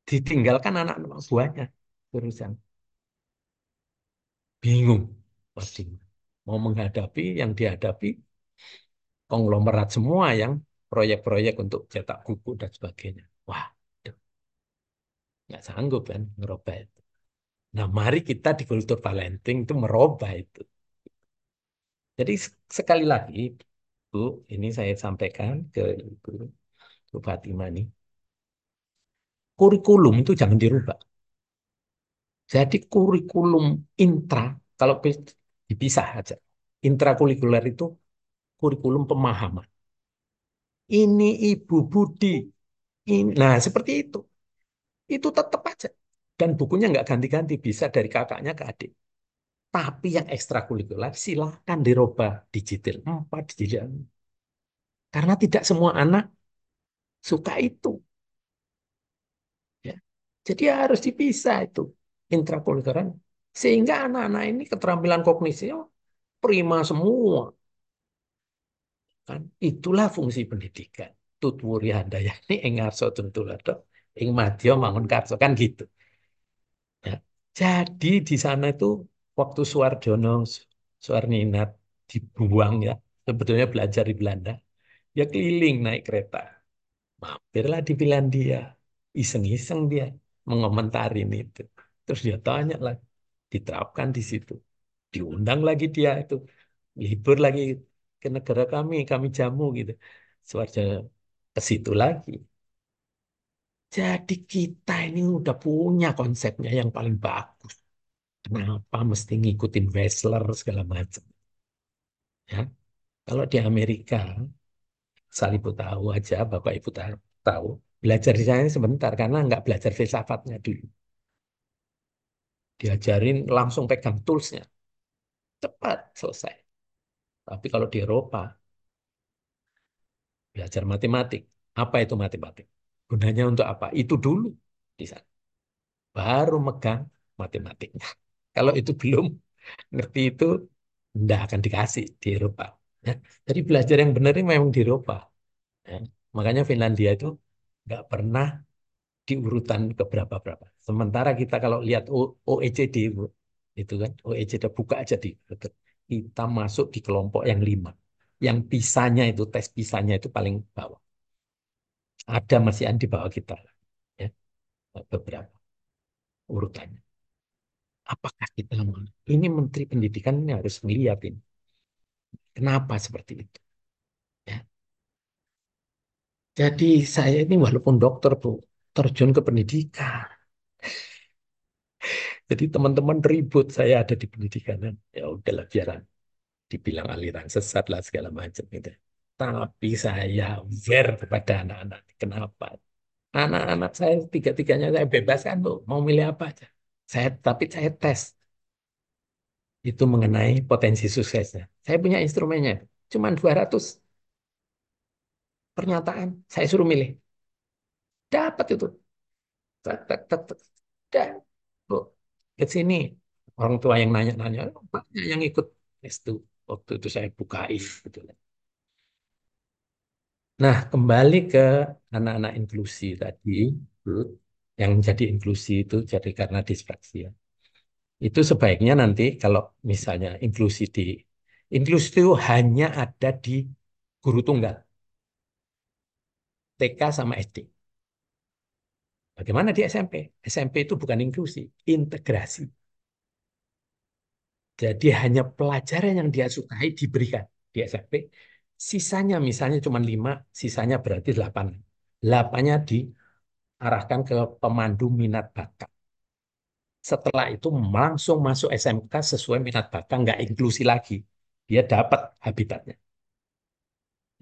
Ditinggalkan anak-anak buahnya, urusan. Bingung, Mardiman. Mau menghadapi yang dihadapi konglomerat semua yang proyek-proyek untuk cetak buku dan sebagainya. Wah, nggak sanggup kan merubah itu. Nah, mari kita di kultur Valentine itu merubah itu. Jadi sekali lagi, Bu, ini saya sampaikan ke Ibu, Bu Fatimah ini. Kurikulum itu jangan dirubah. Jadi kurikulum intra, kalau dipisah aja. Intrakurikuler itu kurikulum pemahaman. Ini Ibu Budi. Ini, nah, seperti itu. Itu tetap aja. Dan bukunya nggak ganti-ganti. Bisa dari kakaknya ke adik. Tapi yang ekstrakurikuler silahkan dirubah digital 4, digital. Karena tidak semua anak suka itu. Ya. Jadi harus dipisah itu intrakurikuler. Sehingga anak-anak ini keterampilan kognisi oh, prima semua. Kan itulah fungsi pendidikan. Tutwuri handayani ing ngarso tuntulado ing madya mangun karso kan gitu. Ya. Jadi di sana itu waktu Suwardono Suwarninat dibuang ya sebetulnya belajar di Belanda ya keliling naik kereta mampirlah di Finlandia iseng-iseng dia mengomentarin itu terus dia tanya lah diterapkan di situ diundang lagi dia itu libur lagi ke negara kami kami jamu gitu Suwardono ke situ lagi jadi kita ini udah punya konsepnya yang paling bagus Kenapa mesti ngikutin Wessler segala macam? Ya, kalau di Amerika, asal ibu tahu aja, bapak ibu tahu, belajar di sana sebentar karena nggak belajar filsafatnya dulu. Diajarin langsung pegang toolsnya, cepat selesai. Tapi kalau di Eropa, belajar matematik, apa itu matematik? Gunanya untuk apa? Itu dulu di sana. Baru megang matematiknya. Kalau itu belum ngerti itu, tidak akan dikasih di Eropa. Ya. Jadi belajar yang benar ini memang di Eropa. Ya. Makanya Finlandia itu nggak pernah di urutan keberapa-berapa. Sementara kita kalau lihat OECD itu kan OECD buka aja di kita masuk di kelompok yang lima. Yang pisanya itu tes pisanya itu paling bawah. Ada masih di bawah kita ya beberapa urutannya. apakah kita ini Menteri Pendidikan ini harus melihat ini. Kenapa seperti itu? Ya. Jadi saya ini walaupun dokter bu terjun ke pendidikan. Jadi teman-teman ribut saya ada di pendidikan. Ya udahlah biar dibilang aliran sesat lah segala macam gitu. Tapi saya fair kepada anak-anak. Kenapa? Anak-anak saya tiga-tiganya saya bebaskan tuh mau milih apa aja. Saya tapi saya tes itu mengenai potensi suksesnya. Saya punya instrumennya, cuma 200 pernyataan. Saya suruh milih. Dapat itu. Tak. Ke sini. Orang tua yang nanya-nanya, banyak yang ikut itu. Waktu itu saya bukain. Gitu. Nah, kembali ke anak-anak inklusi tadi, yang jadi inklusi itu jadi karena disfraksia. Itu sebaiknya nanti kalau misalnya inklusi di inklusi itu hanya ada di guru tunggal. TK sama SD. Bagaimana di SMP? SMP itu bukan inklusi, integrasi. Jadi hanya pelajaran yang dia sukai diberikan di SMP. Sisanya misalnya cuma lima, sisanya berarti delapan. Delapannya diarahkan ke pemandu minat bakat. Setelah itu langsung masuk SMK sesuai minat bakat, nggak inklusi lagi. Dia dapat habitatnya.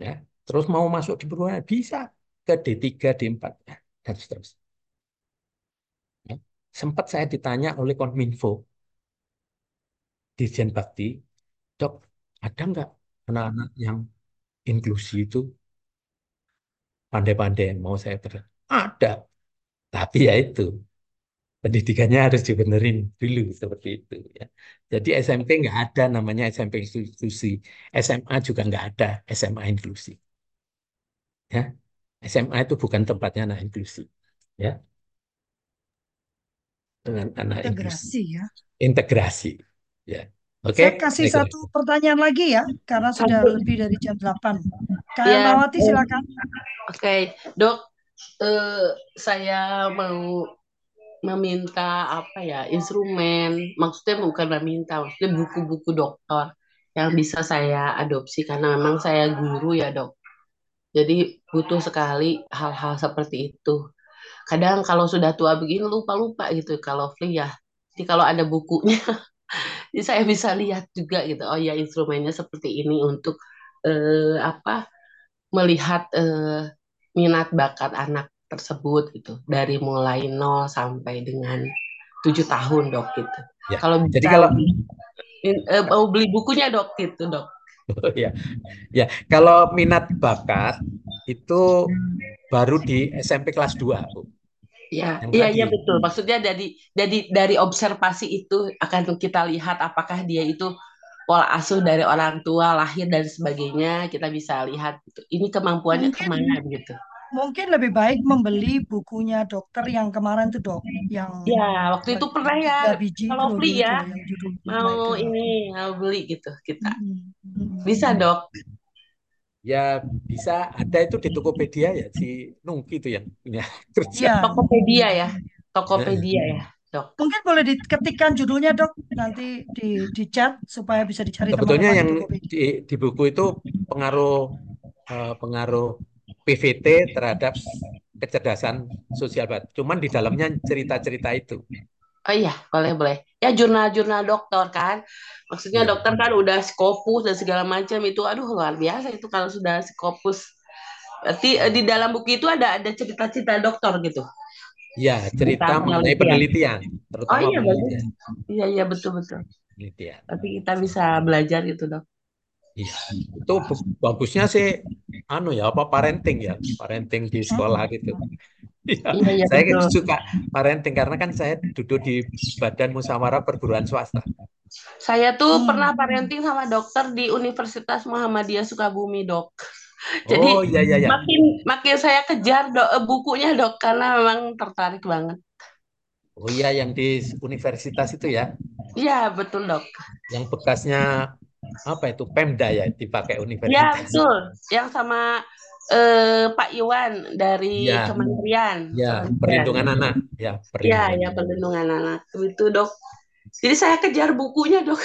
Ya, terus mau masuk di perguruan bisa ke D3, D4, ya, dan seterusnya. Sempat saya ditanya oleh Kominfo, Dirjen Bakti, dok, ada nggak anak-anak yang inklusi itu? Pandai-pandai mau saya ber ada tapi ya itu pendidikannya harus dibenerin dulu seperti itu ya. Jadi SMP nggak ada namanya SMP inklusi SMA juga nggak ada SMA inklusi ya. SMA itu bukan tempatnya anak inklusi ya dengan anak integrasi inklusi. ya integrasi ya Oke, Saya kasih baiklah. satu pertanyaan lagi ya, karena sudah Satu. lebih dari jam 8. Kak Ya, Elmawati silakan. Oke, dok, eh, saya mau meminta apa ya instrumen, maksudnya bukan meminta, maksudnya buku-buku dokter yang bisa saya adopsi karena memang saya guru ya dok. Jadi butuh sekali hal-hal seperti itu. Kadang kalau sudah tua begini lupa-lupa gitu kalau free ya. Jadi kalau ada bukunya, jadi saya bisa lihat juga gitu. Oh ya instrumennya seperti ini untuk eh, apa melihat eh, minat bakat anak tersebut gitu dari mulai nol sampai dengan tujuh tahun dok gitu. Ya, Kalau jadi kalau- eh, mau beli bukunya dok gitu dok. Oh, ya, ya. Kalau minat bakat itu baru di SMP kelas 2, Bu. Ya, iya tadi. iya betul. Maksudnya dari dari dari observasi itu akan kita lihat apakah dia itu pola asuh dari orang tua, lahir dan sebagainya. Kita bisa lihat gitu. Ini kemampuannya ke mana gitu. Mungkin lebih baik membeli bukunya dokter yang kemarin tuh dok, yang Ya, waktu itu pernah ya. biji Kalau dulu ya, Mau itu. ini mau beli gitu kita. Mm-mm, mm-mm. Bisa dok. Ya bisa ada itu di Tokopedia ya si Nungki itu yang punya kerja. Iya. Tokopedia ya. Tokopedia ya dok. Mungkin boleh diketikkan judulnya dok, nanti di di chat supaya bisa dicari Sebetulnya yang di di, di buku itu pengaruh eh, pengaruh PVT terhadap kecerdasan sosial. Pak. Cuman di dalamnya cerita-cerita itu. Oh iya, boleh boleh. Ya jurnal-jurnal dokter kan. Maksudnya Iya. dokter kan udah skopus dan segala macam itu. Aduh luar biasa itu kalau sudah skopus. Berarti eh, di dalam buku itu ada ada cerita-cerita dokter gitu. Ya cerita Tentang mengenai penelitian, terutama Oh iya, penelitian. Iya iya betul betul. penelitian. Tapi kita bisa belajar gitu dok. Iya, itu bagusnya sih anu ya apa parenting ya, parenting di sekolah gitu. Iya, Iya iya saya betul. suka parenting karena kan saya duduk di Badan Musyawarah Perguruan Swasta. Saya tuh Hmm. pernah parenting sama dokter di Universitas Muhammadiyah Sukabumi dok. Jadi Oh iya iya iya. makin makin saya kejar dok eh, bukunya dok karena memang tertarik banget. Oh iya yang di universitas itu ya, Iya betul dok. yang bekasnya apa itu Pemda ya dipakai Ya universitas. betul. Yang sama eh, Pak Iwan dari Iya. Kementerian. Ya, Kementerian. perlindungan anak. Ya, Iya perlindungan ya anak. perlindungan anak itu dok. Jadi saya kejar bukunya, Dok.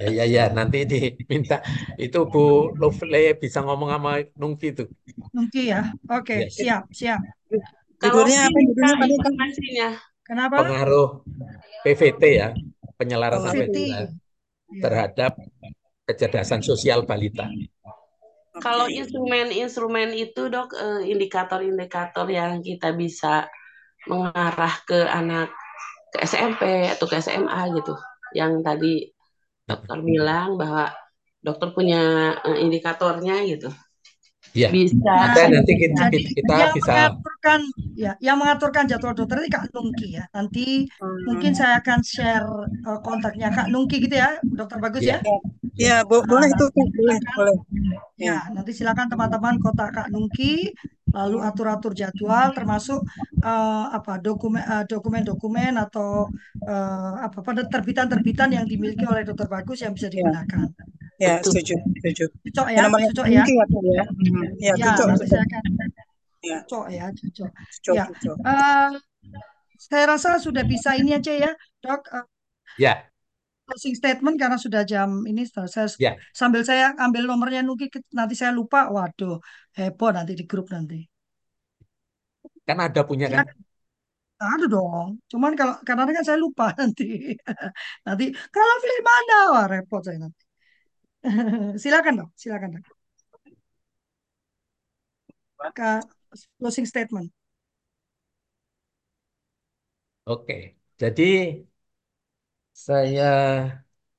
Ya, ya, ya. Nanti diminta itu Bu Lovely bisa ngomong sama Nungki itu. Nungki ya. Oke, Ya. siap, siap. Kalau Judulnya apa judulnya tadi informasinya. Kenapa? Pengaruh PVT ya, penyelarasan Oh. PVT. Vestibular Ya. terhadap kecerdasan sosial balita. Kalau instrumen-instrumen itu, Dok, eh, indikator-indikator yang kita bisa mengarah ke anak ke SMP atau ke SMA gitu. Yang tadi dokter bilang bahwa dokter punya eh, indikatornya gitu. Ya, Bisa. Nah, kita nanti kita, Jadi kita yang bisa mengaturkan ya, yang mengaturkan jadwal dokter ini Kak Nungki ya. Nanti mungkin saya akan share eh, kontaknya Kak Nungki gitu ya, Dokter Bagus ya. ya. Ya, bo- boleh itu Kang, boleh, boleh. Ya, nanti silakan teman-teman kontak Kak Nungki, lalu atur-atur jadwal termasuk eh, apa dokumen eh, dokumen-dokumen atau eh, apa pada terbitan-terbitan yang dimiliki oleh Dokter Bagus yang bisa Ya, digunakan. ya, Betul. setuju, setuju. Cocok Ya, ya, namanya cocok ya. Ya, Kang, ya. Ya, cocok, nanti Ya, cocok ya, cocok. cocok, Ya, cocok. eh, saya rasa sudah bisa ini aja ya, Dok. Eh, Ya, closing statement karena sudah jam ini saya ya. sambil saya ambil nomornya Nuki nanti saya lupa. Waduh heboh nanti di grup nanti. Kan ada punya kan? silakan ada dong. Cuman kalau karena kan saya lupa nanti. Nanti kalau pilih mana? Wah repot saya nanti. Silakan dong silakan dong closing statement. Oke. Jadi saya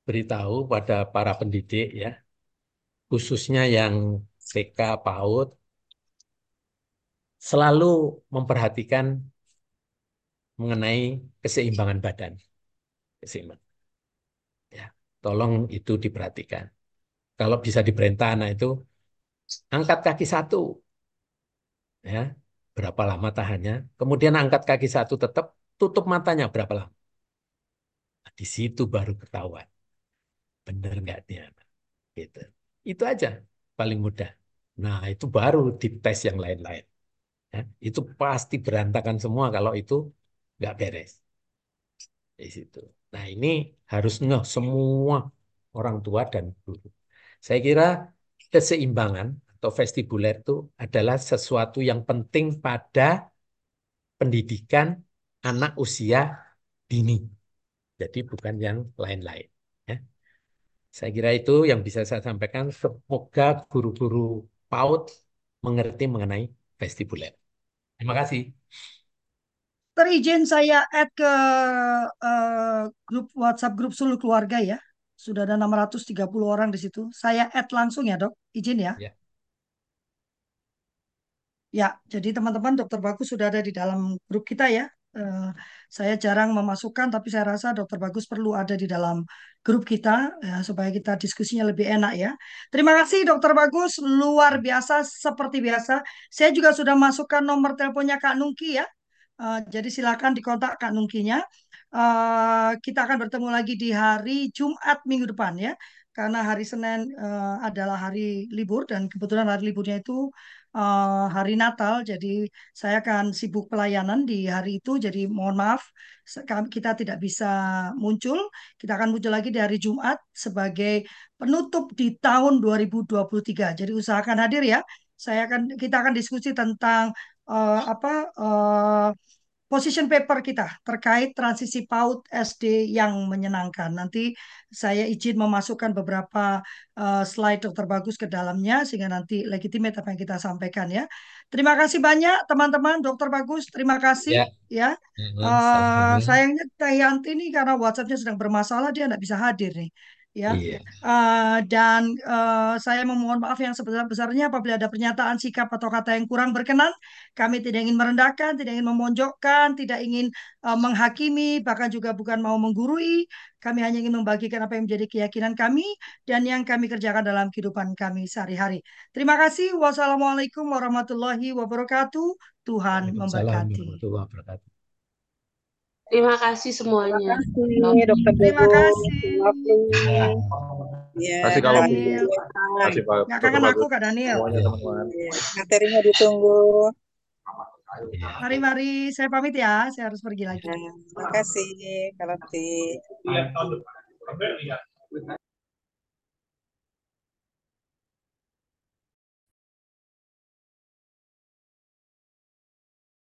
beritahu pada para pendidik ya, khususnya yang TK PAUD selalu memperhatikan mengenai keseimbangan badan. Keseimbangan. Ya, tolong itu diperhatikan. Kalau bisa diperintah anak itu angkat kaki satu. Ya, berapa lama tahannya? Kemudian angkat kaki satu tetap tutup matanya berapa lama? Nah, di situ baru ketahuan. Benar nggak dia? Gitu. Itu aja paling mudah. Nah, itu baru dites yang lain-lain. Ya, itu pasti berantakan semua kalau itu nggak beres. Di situ. Nah, ini harus ngeh semua orang tua dan guru. Saya kira keseimbangan atau vestibuler itu adalah sesuatu yang penting pada pendidikan anak usia dini. Jadi bukan yang lain-lain. Ya. Saya kira itu yang bisa saya sampaikan. Semoga guru-guru PAUD mengerti mengenai vestibuler. Terima kasih. terizin saya add ke eh, grup WhatsApp grup seluruh keluarga ya sudah ada 630 orang di situ saya add langsung ya dok izin ya Ya. Ya, jadi teman-teman Dokter Bagus sudah ada di dalam grup kita ya. Eh, saya jarang memasukkan, tapi saya rasa Dokter Bagus perlu ada di dalam grup kita ya, supaya kita diskusinya lebih enak ya. Terima kasih Dokter Bagus, luar biasa seperti biasa. Saya juga sudah masukkan nomor teleponnya Kak Nungki ya. Eh, jadi silakan dikontak Kak Nungkinya. Eh, kita akan bertemu lagi di hari Jumat minggu depan ya. Karena hari Senin eh, adalah hari libur dan kebetulan hari liburnya itu eh, hari Natal, jadi saya akan sibuk pelayanan di hari itu. Jadi mohon maaf, kita tidak bisa muncul. Kita akan muncul lagi di hari Jumat sebagai penutup di tahun 2023. Jadi usahakan hadir ya. Saya akan kita akan diskusi tentang eh, apa eh, position paper kita terkait transisi PAUD SD yang menyenangkan. Nanti saya izin memasukkan beberapa eh, slide dokter bagus ke dalamnya sehingga nanti legitimate apa yang kita sampaikan ya. Terima kasih banyak teman-teman dokter bagus. Terima kasih Ya, ya. Sama-sama. sayangnya Teh Yanti ini karena WhatsApp-nya sedang bermasalah dia tidak bisa hadir nih. Ya, Iya. Eh, dan eh, saya memohon maaf yang sebesar-besarnya apabila ada pernyataan sikap atau kata yang kurang berkenan. Kami tidak ingin merendahkan, tidak ingin memonjokkan, tidak ingin eh, menghakimi, bahkan juga bukan mau menggurui. Kami hanya ingin membagikan apa yang menjadi keyakinan kami dan yang kami kerjakan dalam kehidupan kami sehari-hari. Terima kasih. Wassalamualaikum warahmatullahi wabarakatuh. Tuhan memberkati. Terima kasih Terima semuanya. kasih Dokter Terima kasih. Lovely. Ya. Ya, Kasih kalau Daniel. kasih Pak Nggak Dokter kangen aku Bagus Kak Daniel. semuanya Ya. teman-teman. Ya, materinya ditunggu. Mari, mari. Saya pamit ya. Saya harus pergi lagi. Nah, terima kasih, Kak Lati.